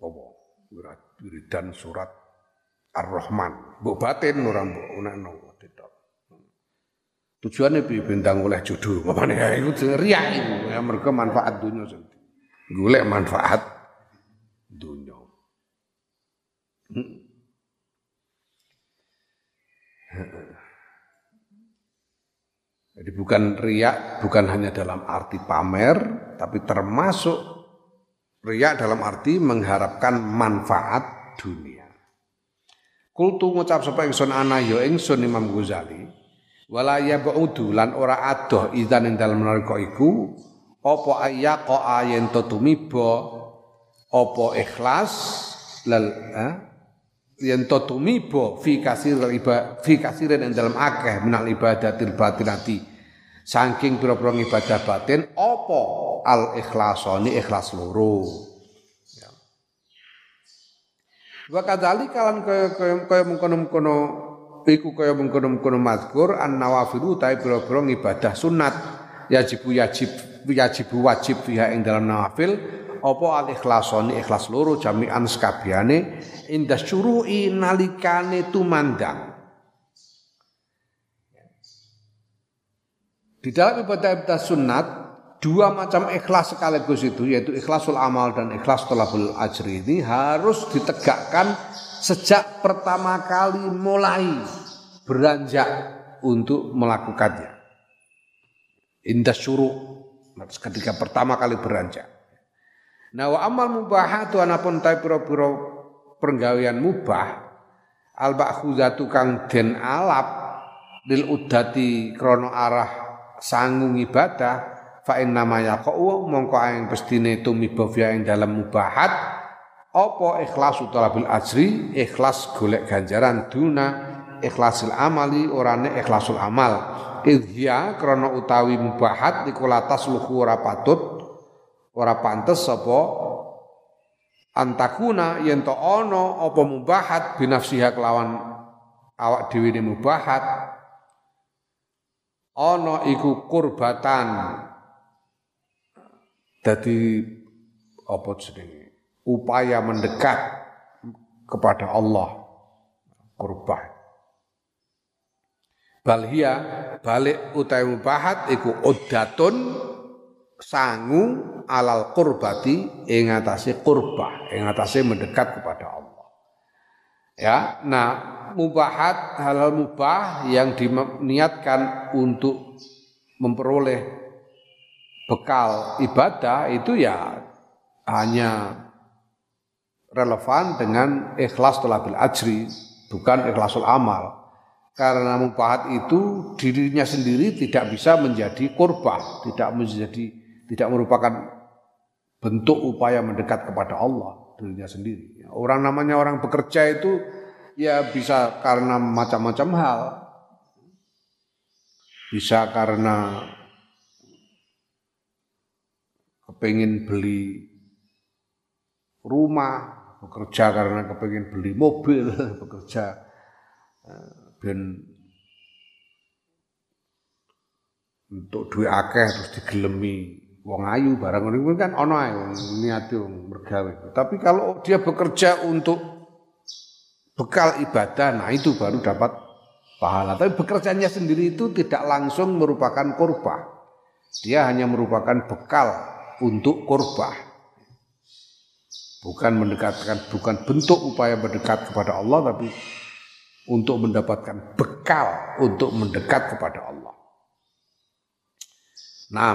apa? Wiridan surat Ar-Rahman. Mbok batin orang mbok unekno tidak. Tujuannya bi bintang oleh jodoh. Pamane ya iku riak itu. Ya mereka manfaat dunia sendiri. Golek manfaat dunia. Jadi bukan riak, bukan hanya dalam arti pamer, tapi termasuk riak dalam arti mengharapkan manfaat dunia. Kultu ngucap sapa ingsun ana ya ingsun Imam Ghazali, wala ya ba'udu lan ora adoh idzan ing dalem nalika iku apa ayyaqa ayen tumiba apa ikhlas lal eh? Yen to tumibo fi kasir ibadah fi kasirin ing dalam akeh minal ibadatil batinati saking pira-pira ibadah batin apa al ikhlasoni ikhlas loro ya. Wa kadzali kalan kaya kaya kaya mengkono-mengkono iku kaya mengkono-mengkono mazkur an nawafilu ta pira-pira ibadah sunat yajibu yajib yajibu wajib fiha ing dalam nawafil apa al ikhlasoni ikhlas loro jami'an sekabiane indah syuru'i nalikane tumandang Di dalam ibadah-ibadah sunat dua macam ikhlas sekaligus itu yaitu ikhlasul amal dan ikhlas tolabul ajri ini harus ditegakkan sejak pertama kali mulai beranjak untuk melakukannya. Indah syuruh ketika pertama kali beranjak. Nah wa amal mubahatu anapun ta pira-pira pergawean mubah al ba'khuzatu kang den alap lil udati krono arah sanggung ibadah fa inna ma mongko aing pestine tumiba ing dalam mubahat apa ikhlas talabil ajri? Ikhlas golek ganjaran duna ikhlasil amali orane ikhlasul amal. Idhya krana utawi mubahat iku latas luhu ora patut ora pantes apa antakuna yen to ana apa mubahat binafsiha kelawan awak dhewe mubahat. Ana iku kurbatan. Dadi apa jenenge? Upaya mendekat kepada Allah. Kurban balhia balik utai mubahat iku uddatun sangu alal kurbati ing atase kurba ing atase mendekat kepada Allah ya nah mubahat halal mubah yang diniatkan untuk memperoleh bekal ibadah itu ya hanya relevan dengan ikhlas tolabil ajri, bukan ikhlasul amal. Karena mubahat itu dirinya sendiri tidak bisa menjadi korban, tidak menjadi tidak merupakan bentuk upaya mendekat kepada Allah dirinya sendiri. Orang namanya orang bekerja itu ya bisa karena macam-macam hal. Bisa karena kepingin beli rumah, bekerja karena kepengen beli mobil, bekerja dan eh, untuk duit akeh terus digelemi wong ayu barang ini kan ono ae niate wong mergawe. Tapi kalau dia bekerja untuk bekal ibadah, nah itu baru dapat pahala. Tapi bekerjanya sendiri itu tidak langsung merupakan kurba. Dia hanya merupakan bekal untuk kurba bukan mendekatkan bukan bentuk upaya mendekat kepada Allah tapi untuk mendapatkan bekal untuk mendekat kepada Allah. Nah,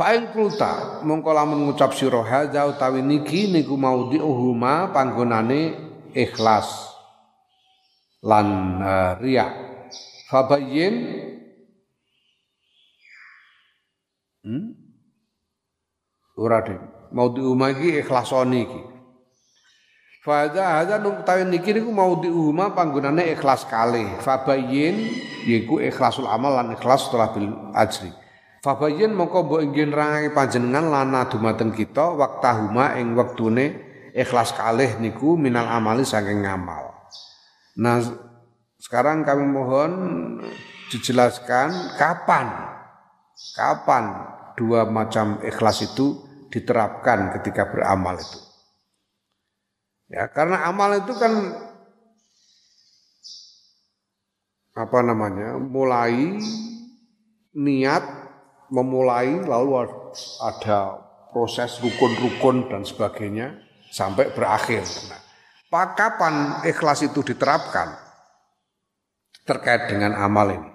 Fa'in kulta mongko lamun ngucap sira hadza utawi niki niku maudhi'uhuma panggonane ikhlas lan uh, riya. Fabayyin hmm? Ora deh maudhi'uma iki ikhlasoni iki. Fadha hadza nuktawi niki niku maudhi'uma panggonane ikhlas kalih. Fabayyin yiku ikhlasul amal lan ikhlas setelah bil ajri. Fabayyin mongko mbok inggih nerangake panjenengan lana dumateng kita waktahuma ing wektune ikhlas kalih niku minal amali saking ngamal. Nah, sekarang kami mohon dijelaskan kapan kapan dua macam ikhlas itu diterapkan ketika beramal itu. Ya, karena amal itu kan apa namanya? mulai niat memulai lalu ada proses rukun-rukun dan sebagainya sampai berakhir. Nah, kapan ikhlas itu diterapkan terkait dengan amal ini?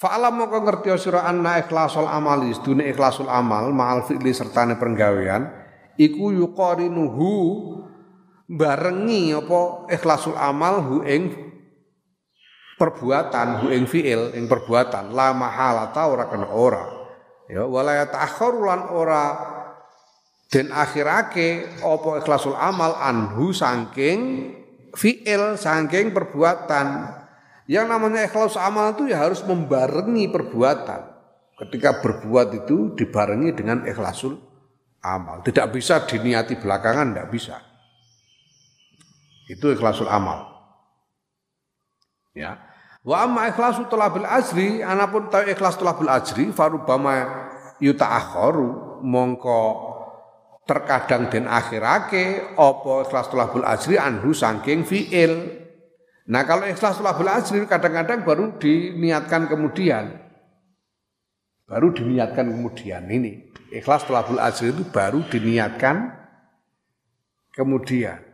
Fa'alam moko ngerti sira anna ikhlasul amali sedune ikhlasul amal ma'al fi'li sertane penggawean iku yuqarinuhu barengi apa ikhlasul amal hu ing perbuatan hu ing fi'il ing perbuatan la mahalata ora kena ora ya wala ta'akhkharu lan ora den akhirake apa ikhlasul amal anhu saking fi'il saking perbuatan yang namanya ikhlas amal itu ya harus membarengi perbuatan. Ketika berbuat itu dibarengi dengan ikhlasul amal. Tidak bisa diniati belakangan, tidak bisa. Itu ikhlasul amal. Ya. Wa amma ikhlasu talabil ajri, anapun tahu ikhlas talabil ajri, farubama yuta'akharu, mongko terkadang den akhirake apa ikhlas talabul ajri anhu saking fi'il Nah kalau ikhlas labul ajri kadang-kadang baru diniatkan kemudian. Baru diniatkan kemudian ini. Ikhlas labul ajri itu baru diniatkan kemudian.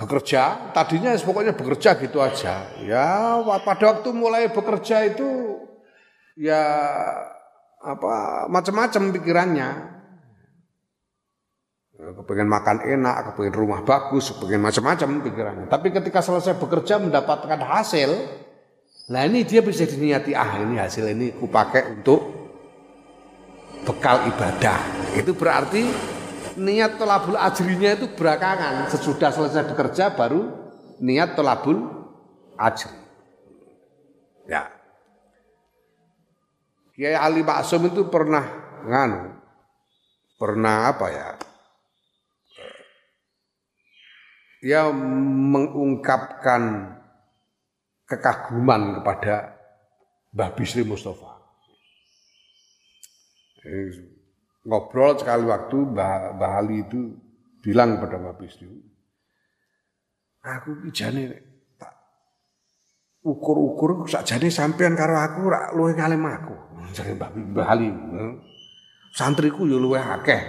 Bekerja, tadinya pokoknya bekerja gitu aja. Ya pada waktu mulai bekerja itu ya apa macam-macam pikirannya kepengen makan enak, kepengen rumah bagus, kepengen macam-macam pikirannya. Tapi ketika selesai bekerja mendapatkan hasil, nah ini dia bisa diniati ah ini hasil ini kupakai untuk bekal ibadah. Itu berarti niat tolabul ajrinya itu belakangan. Sesudah selesai bekerja baru niat tolabul ajri. Ya. Kiai Ali Maksum itu pernah nganu, pernah apa ya? Dia mengungkapkan kekaguman kepada Mbah Bisri Mustafa. Ngobrol sekali waktu Mbah, Mbah Ali itu bilang kepada Mbah Bisri, aku ijane tak ukur-ukur sakjane sampean karo aku rak luwih ngalim aku. Jare Mbah Mbah Ali. Santriku yo luwih akeh.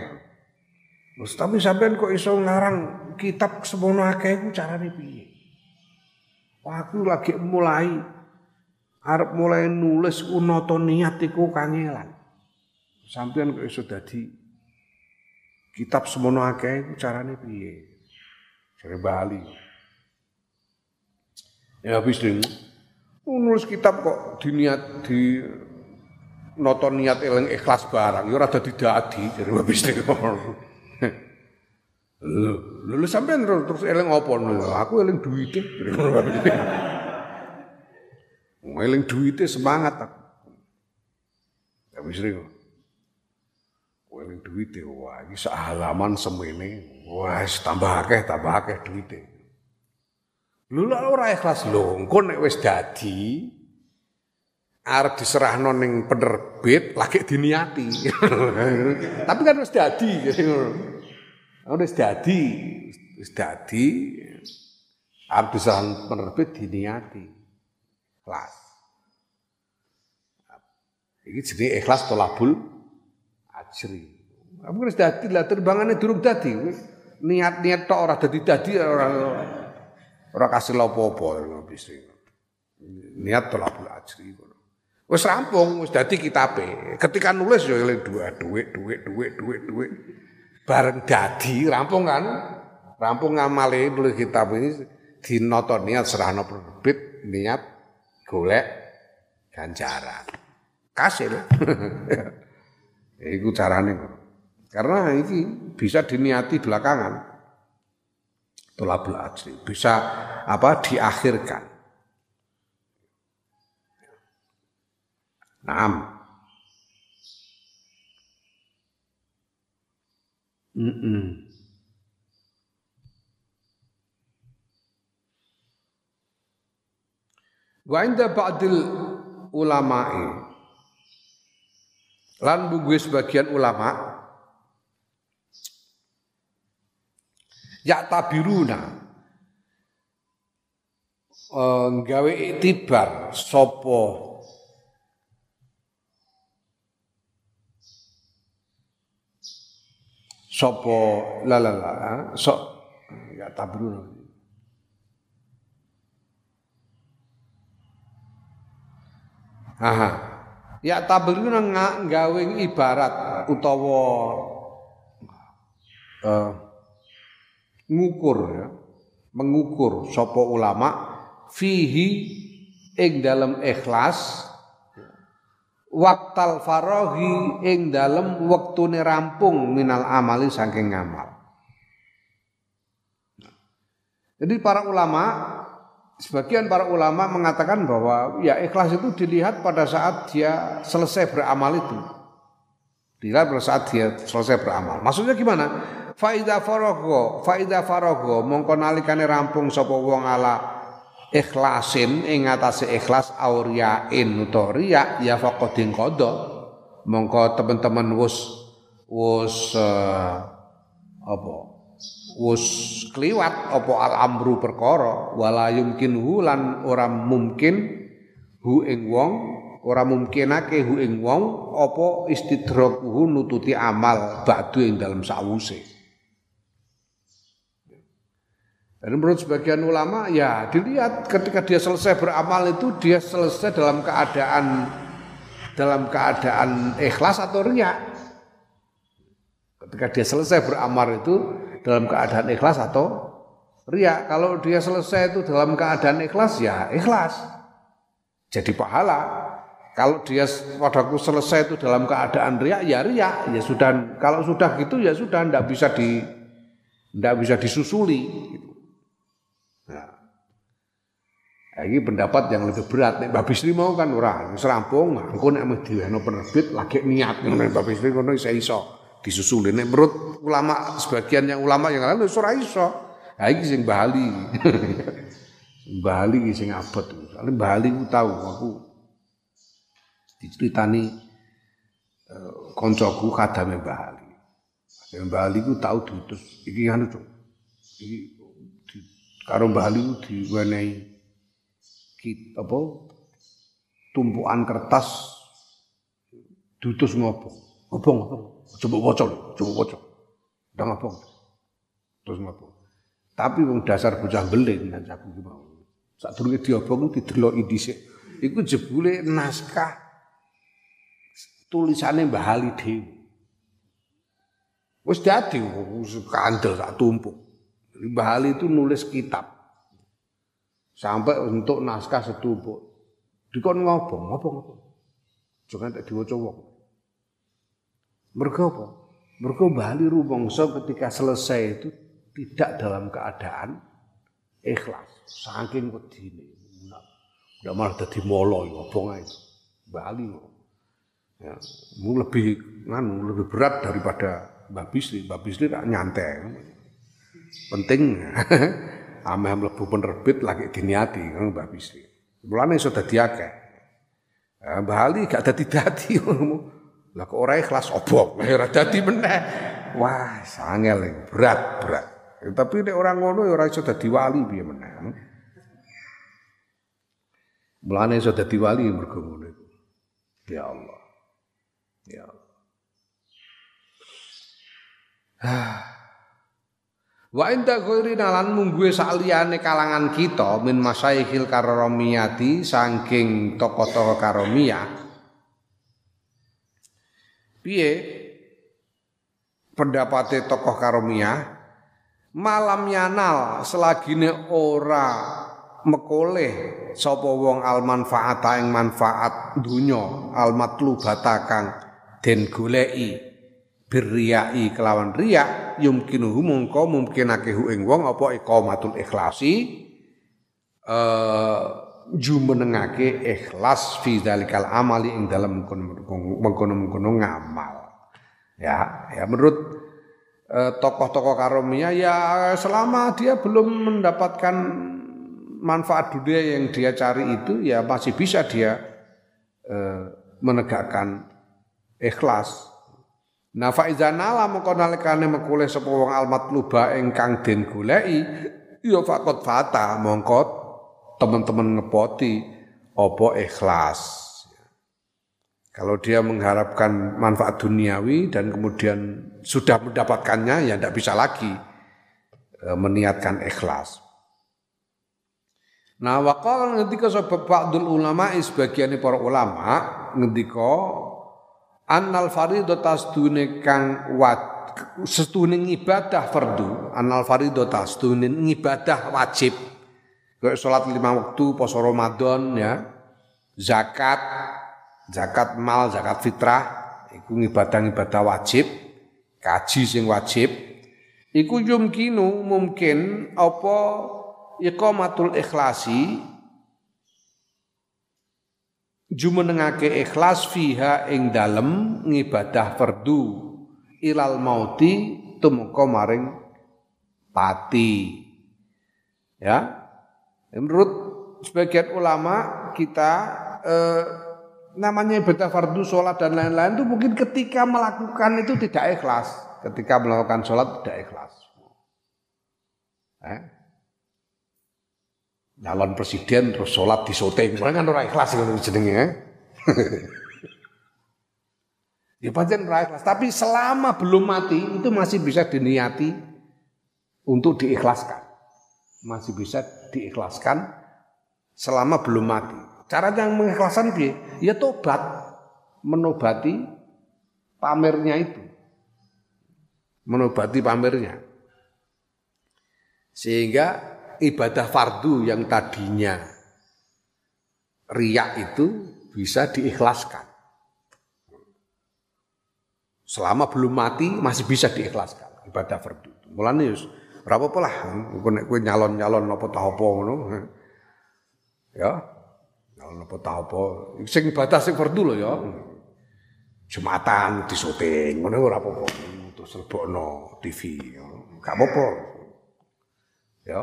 Terus tapi sampean kok iso ngarang kitab semono akeh iku carane piye? Aku lagi mulai arep mulai nulis unata niat iku kangelan. Sampean kok iso dadi kitab semono akeh iku carane piye? Jare Bali. Ya habis ding nulis kitab kok diniat di noto niat eling ikhlas barang ya ora dadi dadi jare habis ding. Lho, lho sampean terus eling apa Aku eling duwite. eling duwite semangat aku. Ya wis ring. Eling duwite wah iki sak halaman semene. Wah, tambah akeh, tambah akeh duwite. Lho lha ora ikhlas lho, engko nek wis dadi arep diserahno penerbit lagi diniati. Tapi kan wis dadi. Wis dadi, wis dadi Abdusan penerbit diniati. Ikhlas. Iki jenenge ikhlas tolabul ajri. Apa wis dadi lah terbangane durung dadi. Niat-niat tok ora dadi-dadi ora ora kasil apa-apa bisa. Niat tolabul ajri Wis rampung, wis dadi kitabe. Ketika nulis ya dua duit, duit, duit, duit, duit bareng dadi rampung kan rampung ngamale nulis kitab ini dinoto niat serahno penerbit niat golek ganjaran kasil iku carane karena ini bisa diniati belakangan. Tolabul ajri. Bisa apa diakhirkan. Naam. Mm-mm. Wa inda ba'dil ulama'i lan bugue sebagian ulama ya tabiruna uh, gawe itibar sopo Sopo la la la so ya tabrun Aha. Ya tabrun gawe ibarat utawa uh, ngukur ya, mengukur sopo ulama fihi ing dalam ikhlas waktal farohi ing dalem wektune rampung minal amali saking ngamal. Jadi para ulama sebagian para ulama mengatakan bahwa ya ikhlas itu dilihat pada saat dia selesai beramal itu. Dilihat pada saat dia selesai beramal. Maksudnya gimana? Faida farogo, faida farogo, mongko nalikane rampung sapa wong ala ikhlasin ing atase ikhlas auriyain utawa riya ya faqadin qada mongko teman-teman wus wus uh, apa wus kliwat apa al amru perkara wala yumkin lan ora mungkin hu ing wong ora mungkinake hu ing wong apa istidrakuhu nututi amal ba'du ing dalam sawuse Dan menurut sebagian ulama ya dilihat ketika dia selesai beramal itu dia selesai dalam keadaan dalam keadaan ikhlas atau riak. Ketika dia selesai beramal itu dalam keadaan ikhlas atau riak. Kalau dia selesai itu dalam keadaan ikhlas ya ikhlas. Jadi pahala. Kalau dia padaku selesai itu dalam keadaan riak, ya riak. Ya sudah, kalau sudah gitu ya sudah, tidak bisa di, tidak bisa disusuli. Gitu. Nah, ini pendapat yang lebih berat. Nek Mbak Bisri mau kan ora, serampung, engko nek mesti diwehno penerbit lagi niat ngono Mbak Bisri ngono iso iso disusuli. Nek menurut ulama sebagian yang ulama yang lain ora iso. Ha iki sing Bali. Bali iki sing abot. Soale Bali ku tahu aku diceritani uh, koncoku kadame Mbah Ali. Kadame Mbah Ali ku tau diutus iki anu Cuk. Iki di, karo Mbah Ali ku diwenehi kit apa tumpukan kertas diutus ngopo. Ngopo. Coba waca coba waca. Ndang ngopo. Terus ngopo. Tapi wong dasar bocah beling kan aku ki mau. Sadurunge diobong dideloki dhisik. Iku jebule naskah tulisannya Mbah Ali dhewe. Wis dadi kandel sak tumpuk. Mbah Ali itu nulis kitab. Sampai untuk naskah setumpuk. Dikon ngobong, ngobong? Jangan tak diwaca wong. Mergo apa? Mergo Mbah Ali rumangsa ketika selesai itu tidak dalam keadaan ikhlas. Saking wedine. Ndak malah dadi molo ngobong ae. Mbah Ali Ya, lebih nganu lebih berat daripada Mbak Bisri. Mbak Bisri tak nyantai. Penting ameh mlebu penerbit lagi diniati kan Mbak Bisri. Mulane iso dadi akeh. Ya, Mbak Ali gak dadi-dadi Lah kok ora ikhlas obok, ora dadi meneh. Wah, sangel berat, berat. Ya, tapi nek orang ngono ya ora iso dadi wali piye meneh. Mulane iso dadi wali mergo ngono Ya Allah. Ya. Wa inda ghairi nalan mungguwe saliyane kalangan kita min masaikhil karomiyati saking tokoh-tokoh karomiyah. Piye? Pendapate tokoh karomiyah malam yanal selagine ora mekoleh sapa wong al manfaata ing manfaat dunya al matlubata kang den goleki. Birriyai kelawan riya yumkinuhu mungko mungkinake hu ing wong apa iqamatul ikhlasi? Eh jumenengake ikhlas fi dzalikal amali ing dalam mengkono-mengkono ngamal ya ya menurut eh, tokoh-tokoh karomia ya selama dia belum mendapatkan manfaat dunia yang dia cari itu ya masih bisa dia eh, menegakkan ikhlas. Nah faizanala mengko nalikane mekule sapa wong almatluba ingkang den goleki ya fakot fata mongko teman-teman ngepoti apa ikhlas. Kalau dia mengharapkan manfaat duniawi dan kemudian sudah mendapatkannya ya tidak bisa lagi eh, meniatkan ikhlas. Nah waqala ngendika sebab ba'dul ulama sebagian para ulama ngendika annal fariidata sedune kang wat sedune ibadah fardu annal fariidata sedune ibadah wajib kayak salat lima waktu poso Ramadan ya. Zakat zakat mal zakat fitrah iku ibadah-ibadah wajib kaji sing wajib. Iku yumkinu mungkin apa iqamatul ikhlasi jumenengake ikhlas fiha ing dalem ngibadah fardu ilal mauti tumeka maring pati. Ya menurut sebagian ulama kita eh, namanya ibadah fardu sholat dan lain-lain itu mungkin ketika melakukan itu tidak ikhlas. Ketika melakukan sholat tidak ikhlas. Eh? nyalon presiden terus sholat di syuting. Kan orang ikhlas kalau jenenge eh? ya pancen ikhlas. Tapi selama belum mati itu masih bisa diniati untuk diikhlaskan. Masih bisa diikhlaskan selama belum mati cara yang mengikhlaskan dia ya tobat menobati pamernya itu menobati pamernya sehingga ibadah fardu yang tadinya riak itu bisa diikhlaskan. Selama belum mati masih bisa diikhlaskan ibadah fardu. Mulane yus ora apa-apa lah nek kowe nyalon-nyalon apa ta apa ngono. Ya. Nyalon apa ta apa. Sing ibadah sing fardu lho ya. Jumatan disuting ngono ora apa-apa. Terus lebokno TV. Gak apa-apa. Ya.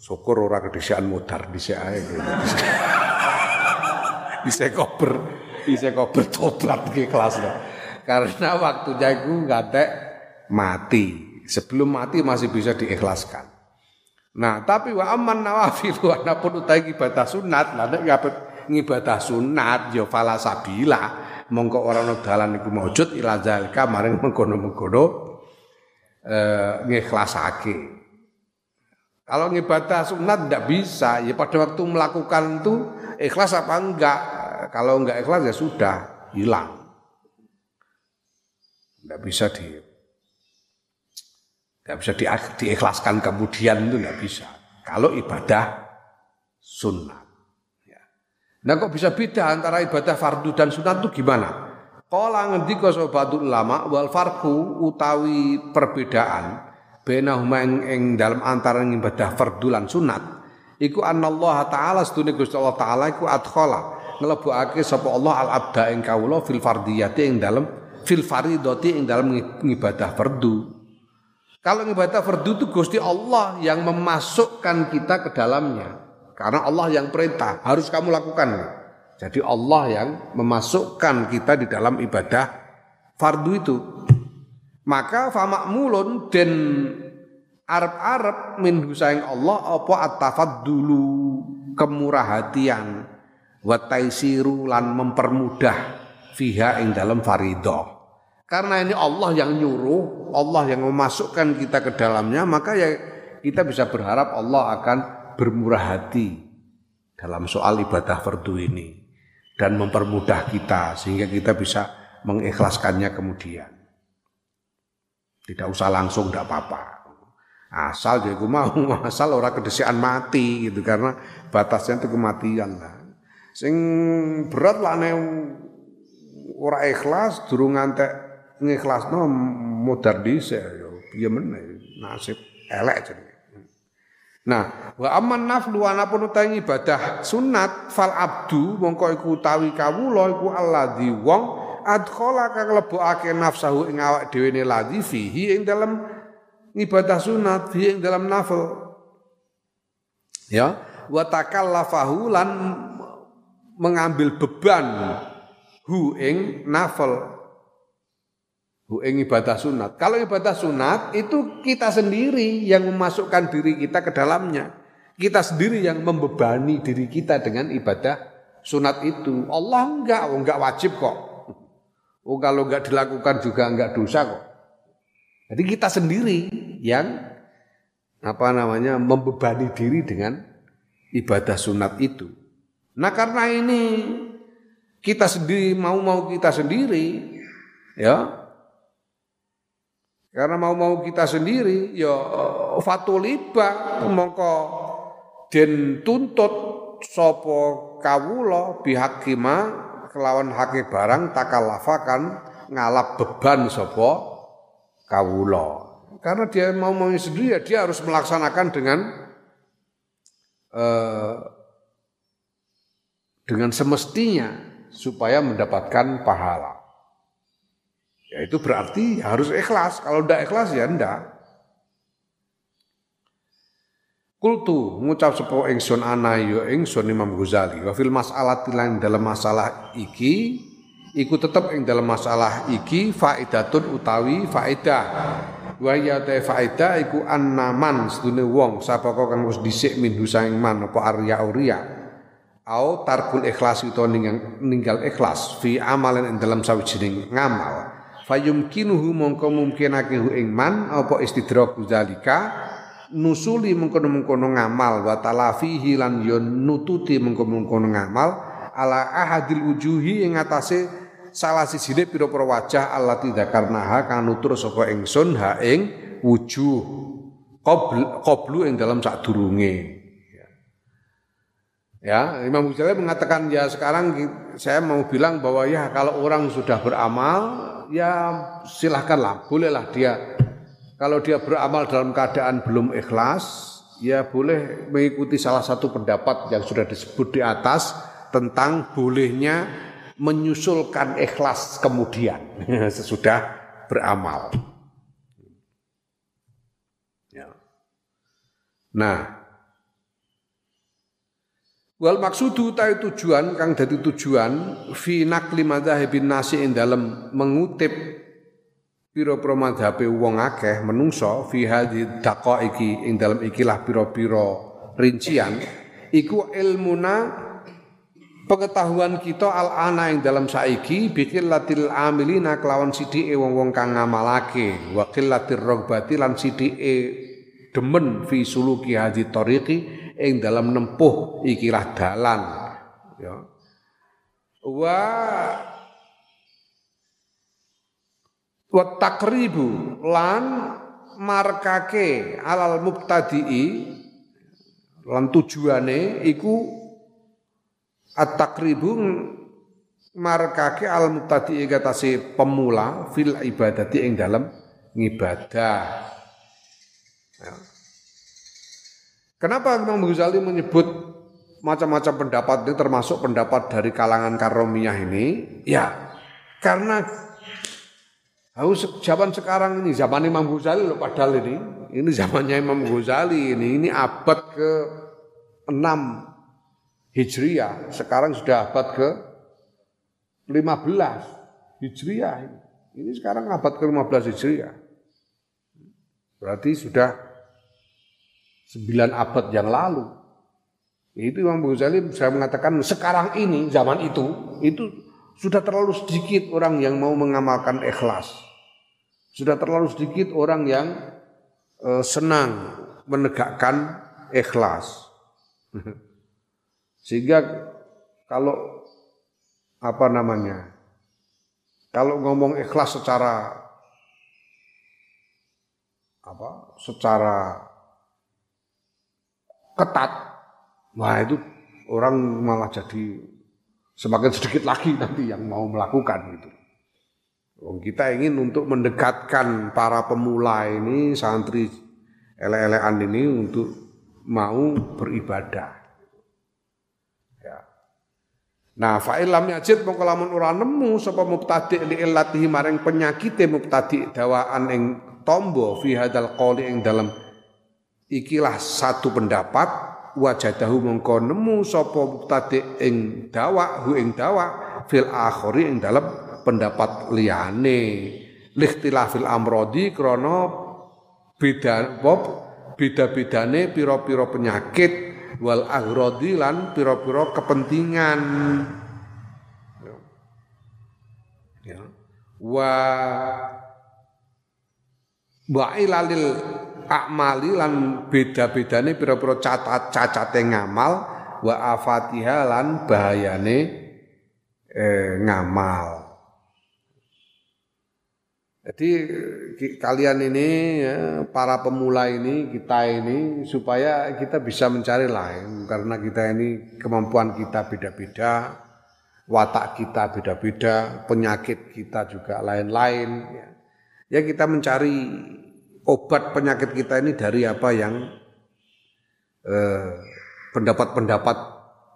Syukur ora kedisian modar dhisik ae. Bisa kober, bisa kober tobat ke kelas Karena waktunya itu nggak mati. Sebelum mati masih bisa diikhlaskan. Nah, tapi wa aman nawafil wa napun utai ibadah sunat, lah nek ngibadah sunat ya fala sabila. Mongko ora ana dalan iku maujud ila zalika maring mengkono-mengkono eh ngikhlasake. Kalau ngibadah sunat tidak bisa, ya pada waktu melakukan itu ikhlas apa enggak? Kalau enggak ikhlas ya sudah hilang. Tidak bisa di Gak bisa di, diikhlaskan kemudian itu nggak bisa. Kalau ibadah sunnah. Ya. Nah kok bisa beda antara ibadah fardu dan sunat itu gimana? Kala ngendika sobatul ulama wal farku utawi perbedaan bainahuma ing, ing dalam antara ibadah fardu lan sunat iku Allah taala sedune Gusti Allah taala iku adkhala nglebokake sapa Allah al abda ing kawula fil fardiyati ing dalam fil faridati ing dalam ibadah fardu kalau ibadah fardu itu Gusti Allah yang memasukkan kita ke dalamnya. Karena Allah yang perintah, harus kamu lakukan. Jadi Allah yang memasukkan kita di dalam ibadah fardu itu. Maka famakmulun dan Arab-Arab min husayang Allah apa atafat dulu kemurah hatian wa taisiru lan mempermudah fiha ing dalam faridah. Karena ini Allah yang nyuruh, Allah yang memasukkan kita ke dalamnya, maka ya kita bisa berharap Allah akan bermurah hati dalam soal ibadah fardu ini dan mempermudah kita sehingga kita bisa mengikhlaskannya kemudian. Tidak usah langsung tidak apa-apa. Asal dia mau, asal orang kedesian mati gitu karena batasnya itu kematian lah. Sing berat lah nih ora ikhlas durung ngantek ngikhlasno modar dhisik ya piye meneh nasib elek jenenge. Nah, wa amman naflu anapun utawi ibadah sunat fal abdu mongko iku utawi kawula iku alladzi wong adkhala kang lebokake nafsahu ing awak dhewe ne ladzi fihi ing dalam ibadah sunat fihi ing dalam nafil. Ya, wa takallafahu lan mengambil beban hu ing nafil ing ibadah sunat. Kalau ibadah sunat itu kita sendiri yang memasukkan diri kita ke dalamnya. Kita sendiri yang membebani diri kita dengan ibadah sunat itu. Allah enggak, oh enggak wajib kok. Oh kalau enggak dilakukan juga enggak dosa kok. Jadi kita sendiri yang apa namanya membebani diri dengan ibadah sunat itu. Nah karena ini kita sendiri mau-mau kita sendiri ya karena mau-mau kita sendiri ya fatuliba mongko den tuntut sapa kawula bihakima kelawan hake barang takalafakan ngalap beban sapa kawula. Karena dia mau mau sendiri ya dia harus melaksanakan dengan eh, dengan semestinya supaya mendapatkan pahala. Ya itu berarti harus ikhlas. Kalau tidak ikhlas ya ndak. Kultu ngucap sepo ingsun ana ya ingsun Imam Ghazali wa fil mas'alati lan dalam masalah iki iku tetep ing dalam masalah iki faidatun utawi faidah wa ya ta faidah iku annaman sedune wong sapa kok kang wis dhisik min saing man apa arya uria au tarkul ikhlas utawa ninggal ikhlas fi amalan ing dalam sawijining ngamal fayumkinuhu mongko mungkinake hu ing man apa istidraku zalika? Nusuli mengkono-mengkono ngamal wa talafihi lan yon nututi mengkono-mengkono ngamal ala ahadil wujuhi ing atase salah sijine pira-pira wajah allati dzakarnaha kang nutur saka ingsun ha ing wujuh qablu ing dalam sadurunge. Ya, Imam Ghazali mengatakan ya sekarang saya mau bilang bahwa ya kalau orang sudah beramal ya silahkanlah, bolehlah dia kalau dia beramal dalam keadaan belum ikhlas, ya boleh mengikuti salah satu pendapat yang sudah disebut di atas tentang bolehnya menyusulkan ikhlas kemudian sesudah beramal. Ya. Nah, Wal maksudu ta tujuan kang dadi tujuan fi nakli madzhabin nasi ing dalem mengutip pira-pira madhabe wong akeh menungso fi hadhi iki ing dalem ikilah pira-pira rincian iku ilmuna pengetahuan kita al ana ing dalam saiki bikin latil amilina kelawan sidike wong-wong kang ngamalake wa qillatir rogbati lan sidike demen fi suluki hadhi tariqi ing dalam nempuh ikilah dalan ya wa wa takribu lan markake alal mubtadi'i lan tujuane iku at-takribu markake al mubtadi'i katase pemula fil ibadati ing dalam ngibadah ya. Kenapa Imam Ghazali menyebut macam-macam pendapat ini termasuk pendapat dari kalangan karomiyah ini? Ya, karena harus zaman sekarang ini zaman Imam Ghazali loh padahal ini ini zamannya Imam Ghazali ini ini abad ke 6 Hijriah sekarang sudah abad ke 15 Hijriah ini. Sekarang abad ke 15 Hijriah. Berarti sudah sembilan abad yang lalu. Itu Imam Ghazali saya mengatakan sekarang ini zaman itu itu sudah terlalu sedikit orang yang mau mengamalkan ikhlas. Sudah terlalu sedikit orang yang uh, senang menegakkan ikhlas. Sehingga kalau apa namanya? Kalau ngomong ikhlas secara apa? Secara ketat, wah itu orang malah jadi semakin sedikit lagi nanti yang mau melakukan itu. Kita ingin untuk mendekatkan para pemula ini, santri ele-elean ini untuk mau beribadah. Ya. Nah, fa'ilam yajid mongko lamun ora nemu sapa mubtadi li illatihi maring penyakite mubtadi dawaan ing tombo fi hadal qoli ing dalam ikilah satu pendapat wajadahu mongko nemu sapa muktadi ing dawa hu ing dawa fil akhiri ing dalam pendapat liyane. Fil amrodi krana beda beda-bedane pira-pira penyakit wal aghradi lan pira-pira kepentingan. Ya. Wa wa ilalil akmali lan beda-bedane pira-pira cacat cacate ngamal wa afatiha lan bahayane eh, ngamal. Jadi kalian ini ya, para pemula ini kita ini supaya kita bisa mencari lain karena kita ini kemampuan kita beda-beda, watak kita beda-beda, penyakit kita juga lain-lain. Ya. ya kita mencari obat penyakit kita ini dari apa yang eh, pendapat-pendapat eh,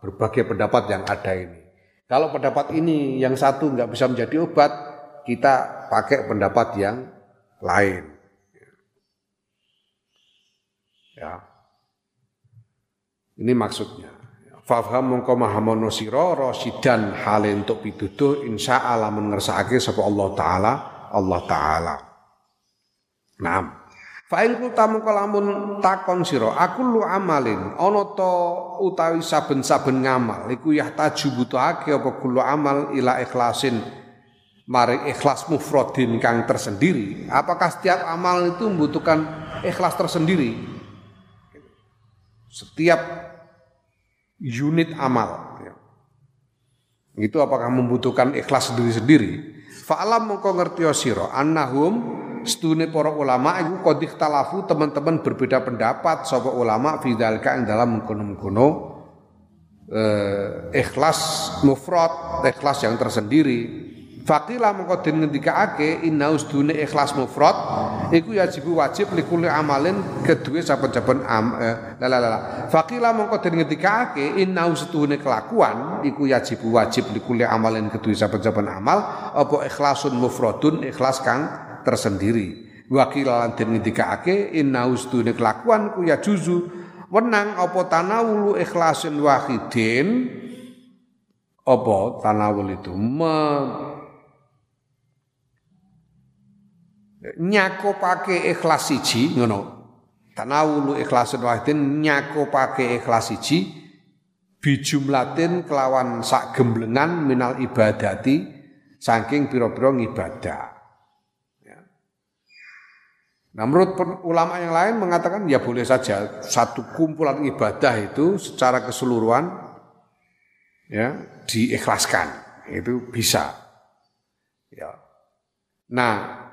berbagai pendapat yang ada ini. Kalau pendapat ini yang satu nggak bisa menjadi obat, kita pakai pendapat yang lain. Ya. Ini maksudnya. Fafham mongko mahamono sira rasidan hale untuk pituduh insya Allah mengersakake sapa Allah taala Allah taala. Naam. Fa'in kulta mengko lamun takon sira aku lu amalin ana to utawi saben-saben ngamal iku yahtaju butuhake apa kulo amal ila ikhlasin mari ikhlas mufradin kang tersendiri apakah setiap amal itu membutuhkan ikhlas tersendiri setiap unit amal ya. itu apakah membutuhkan ikhlas sendiri-sendiri fa'alam mengko ngerti sira annahum Setune para ulama iku kodik talafu teman-teman berbeda pendapat sapa ulama fidzalika ing dalam mengkono-mengkono eh, ikhlas mufrad, ikhlas yang tersendiri. Fakila mengko den ngendikaake inna usdune ikhlas mufrad iku yajibu wajib likuli amalin kedua saben-saben am eh, la la la. Fakila mengko den ngendikaake inna usdune kelakuan iku yajibu wajib likuli amalin kedua saben-saben amal apa ikhlasun mufradun ikhlas kang tersendiri. Wakil lan den ngendikaake inna usdune kelakuan ku ya juzu wenang apa tanawulu ikhlasin wahidin apa tanawul itu me, nyakopake ikhlas siji ngono tanawulu ikhlasun wahidin nyakopake ikhlas siji bijumlatin kelawan sak gemblengan minal ibadati saking pira-pira ngibadah. Nah menurut ulama yang lain mengatakan ya boleh saja satu kumpulan ibadah itu secara keseluruhan ya diikhlaskan itu bisa. Ya. Nah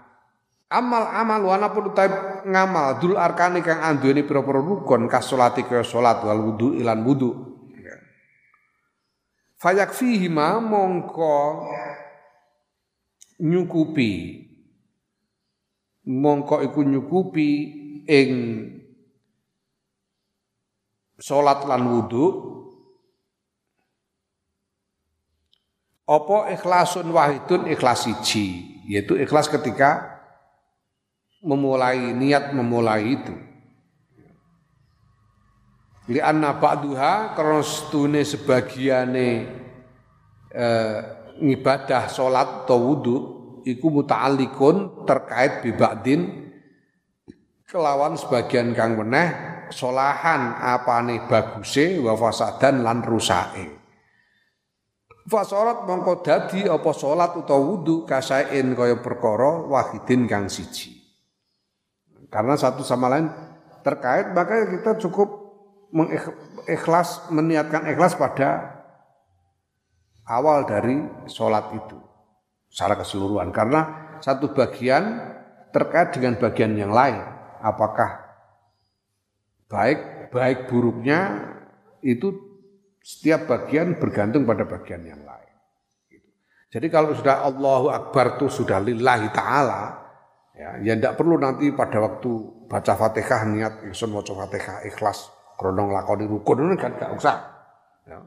Amal-amal wana pun utawi ngamal dul arkani kang anduweni pira-pira rukun kas salati kaya salat wal wudu ilan wudu. Fayak fihi ma mongko nyukupi mongko iku nyukupi ing salat lan wudu apa ikhlasun wahidun ikhlas siji yaitu ikhlas ketika memulai niat memulai itu. Li anna ba'duha karena setune sebagiane eh, ngibadah salat atau wudu iku muta'alliqun terkait bibadin kelawan sebagian kang meneh solahan apane baguse wa fasadan lan rusake. Fasorat mongko dadi apa salat utawa wudu kasain kaya perkara wahidin kang siji. Karena satu sama lain terkait, maka kita cukup mengikhlas, meniatkan ikhlas pada awal dari sholat itu secara keseluruhan. Karena satu bagian terkait dengan bagian yang lain. Apakah baik baik buruknya itu setiap bagian bergantung pada bagian yang lain. Jadi kalau sudah Allahu Akbar itu sudah lillahi ta'ala, Ya, ya tidak perlu nanti pada waktu baca Fatihah niat ingsun maca Fatihah ikhlas krana lakoni rukun kan gak usah. Ya.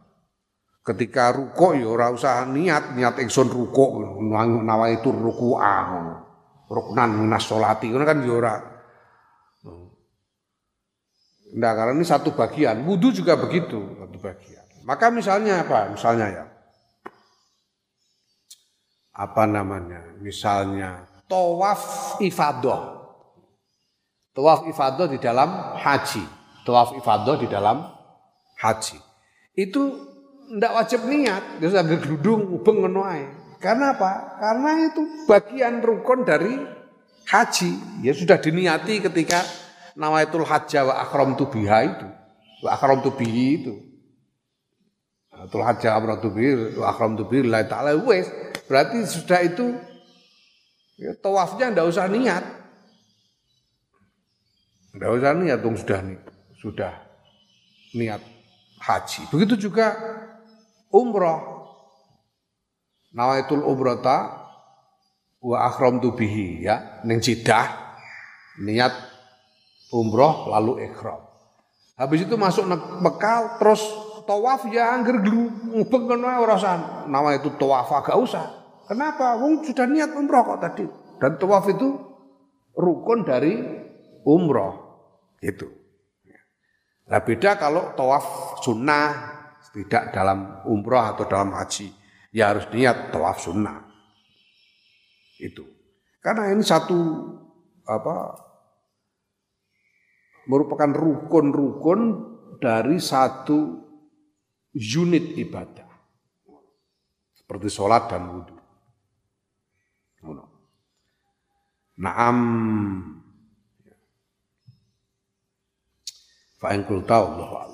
Ketika ruko ya ora usah niat niat ingsun ruko nawa itu ruku'ah ruknan minas sholati kan ya ora. Nah, karena ini satu bagian, wudhu juga begitu, satu bagian. Maka misalnya apa? Misalnya ya, apa namanya? Misalnya tawaf ifadah. Tawaf ifadah di dalam haji. Tawaf ifadah di dalam haji. Itu ndak wajib niat, dia sudah gerudung ubeng ngono Karena apa? Karena itu bagian rukun dari haji. Ya sudah diniati ketika nawaitul hajja wa akramtu biha itu. Wa akramtu bihi itu. Tul akramtu bihi wa akramtu bihi la ta'ala wes. Berarti sudah itu Ya, tawafnya ndak usah niat. Ndak usah niat dong sudah nih, sudah niat haji. Begitu juga umroh. Nawaitul umrata wa tu bihi ya ning Jeddah niat umroh lalu ikhram. Habis itu masuk Mekah terus tawaf ya angger glu ngubeng kono. Nama itu tawaf agak usah. Kenapa? Wong sudah niat umroh kok tadi. Dan tawaf itu rukun dari umroh. Itu. Nah beda kalau tawaf sunnah tidak dalam umroh atau dalam haji. Ya harus niat tawaf sunnah. Itu. Karena ini satu apa merupakan rukun-rukun dari satu unit ibadah. Seperti sholat dan wudhu. Naam. Fa in qulta Allahu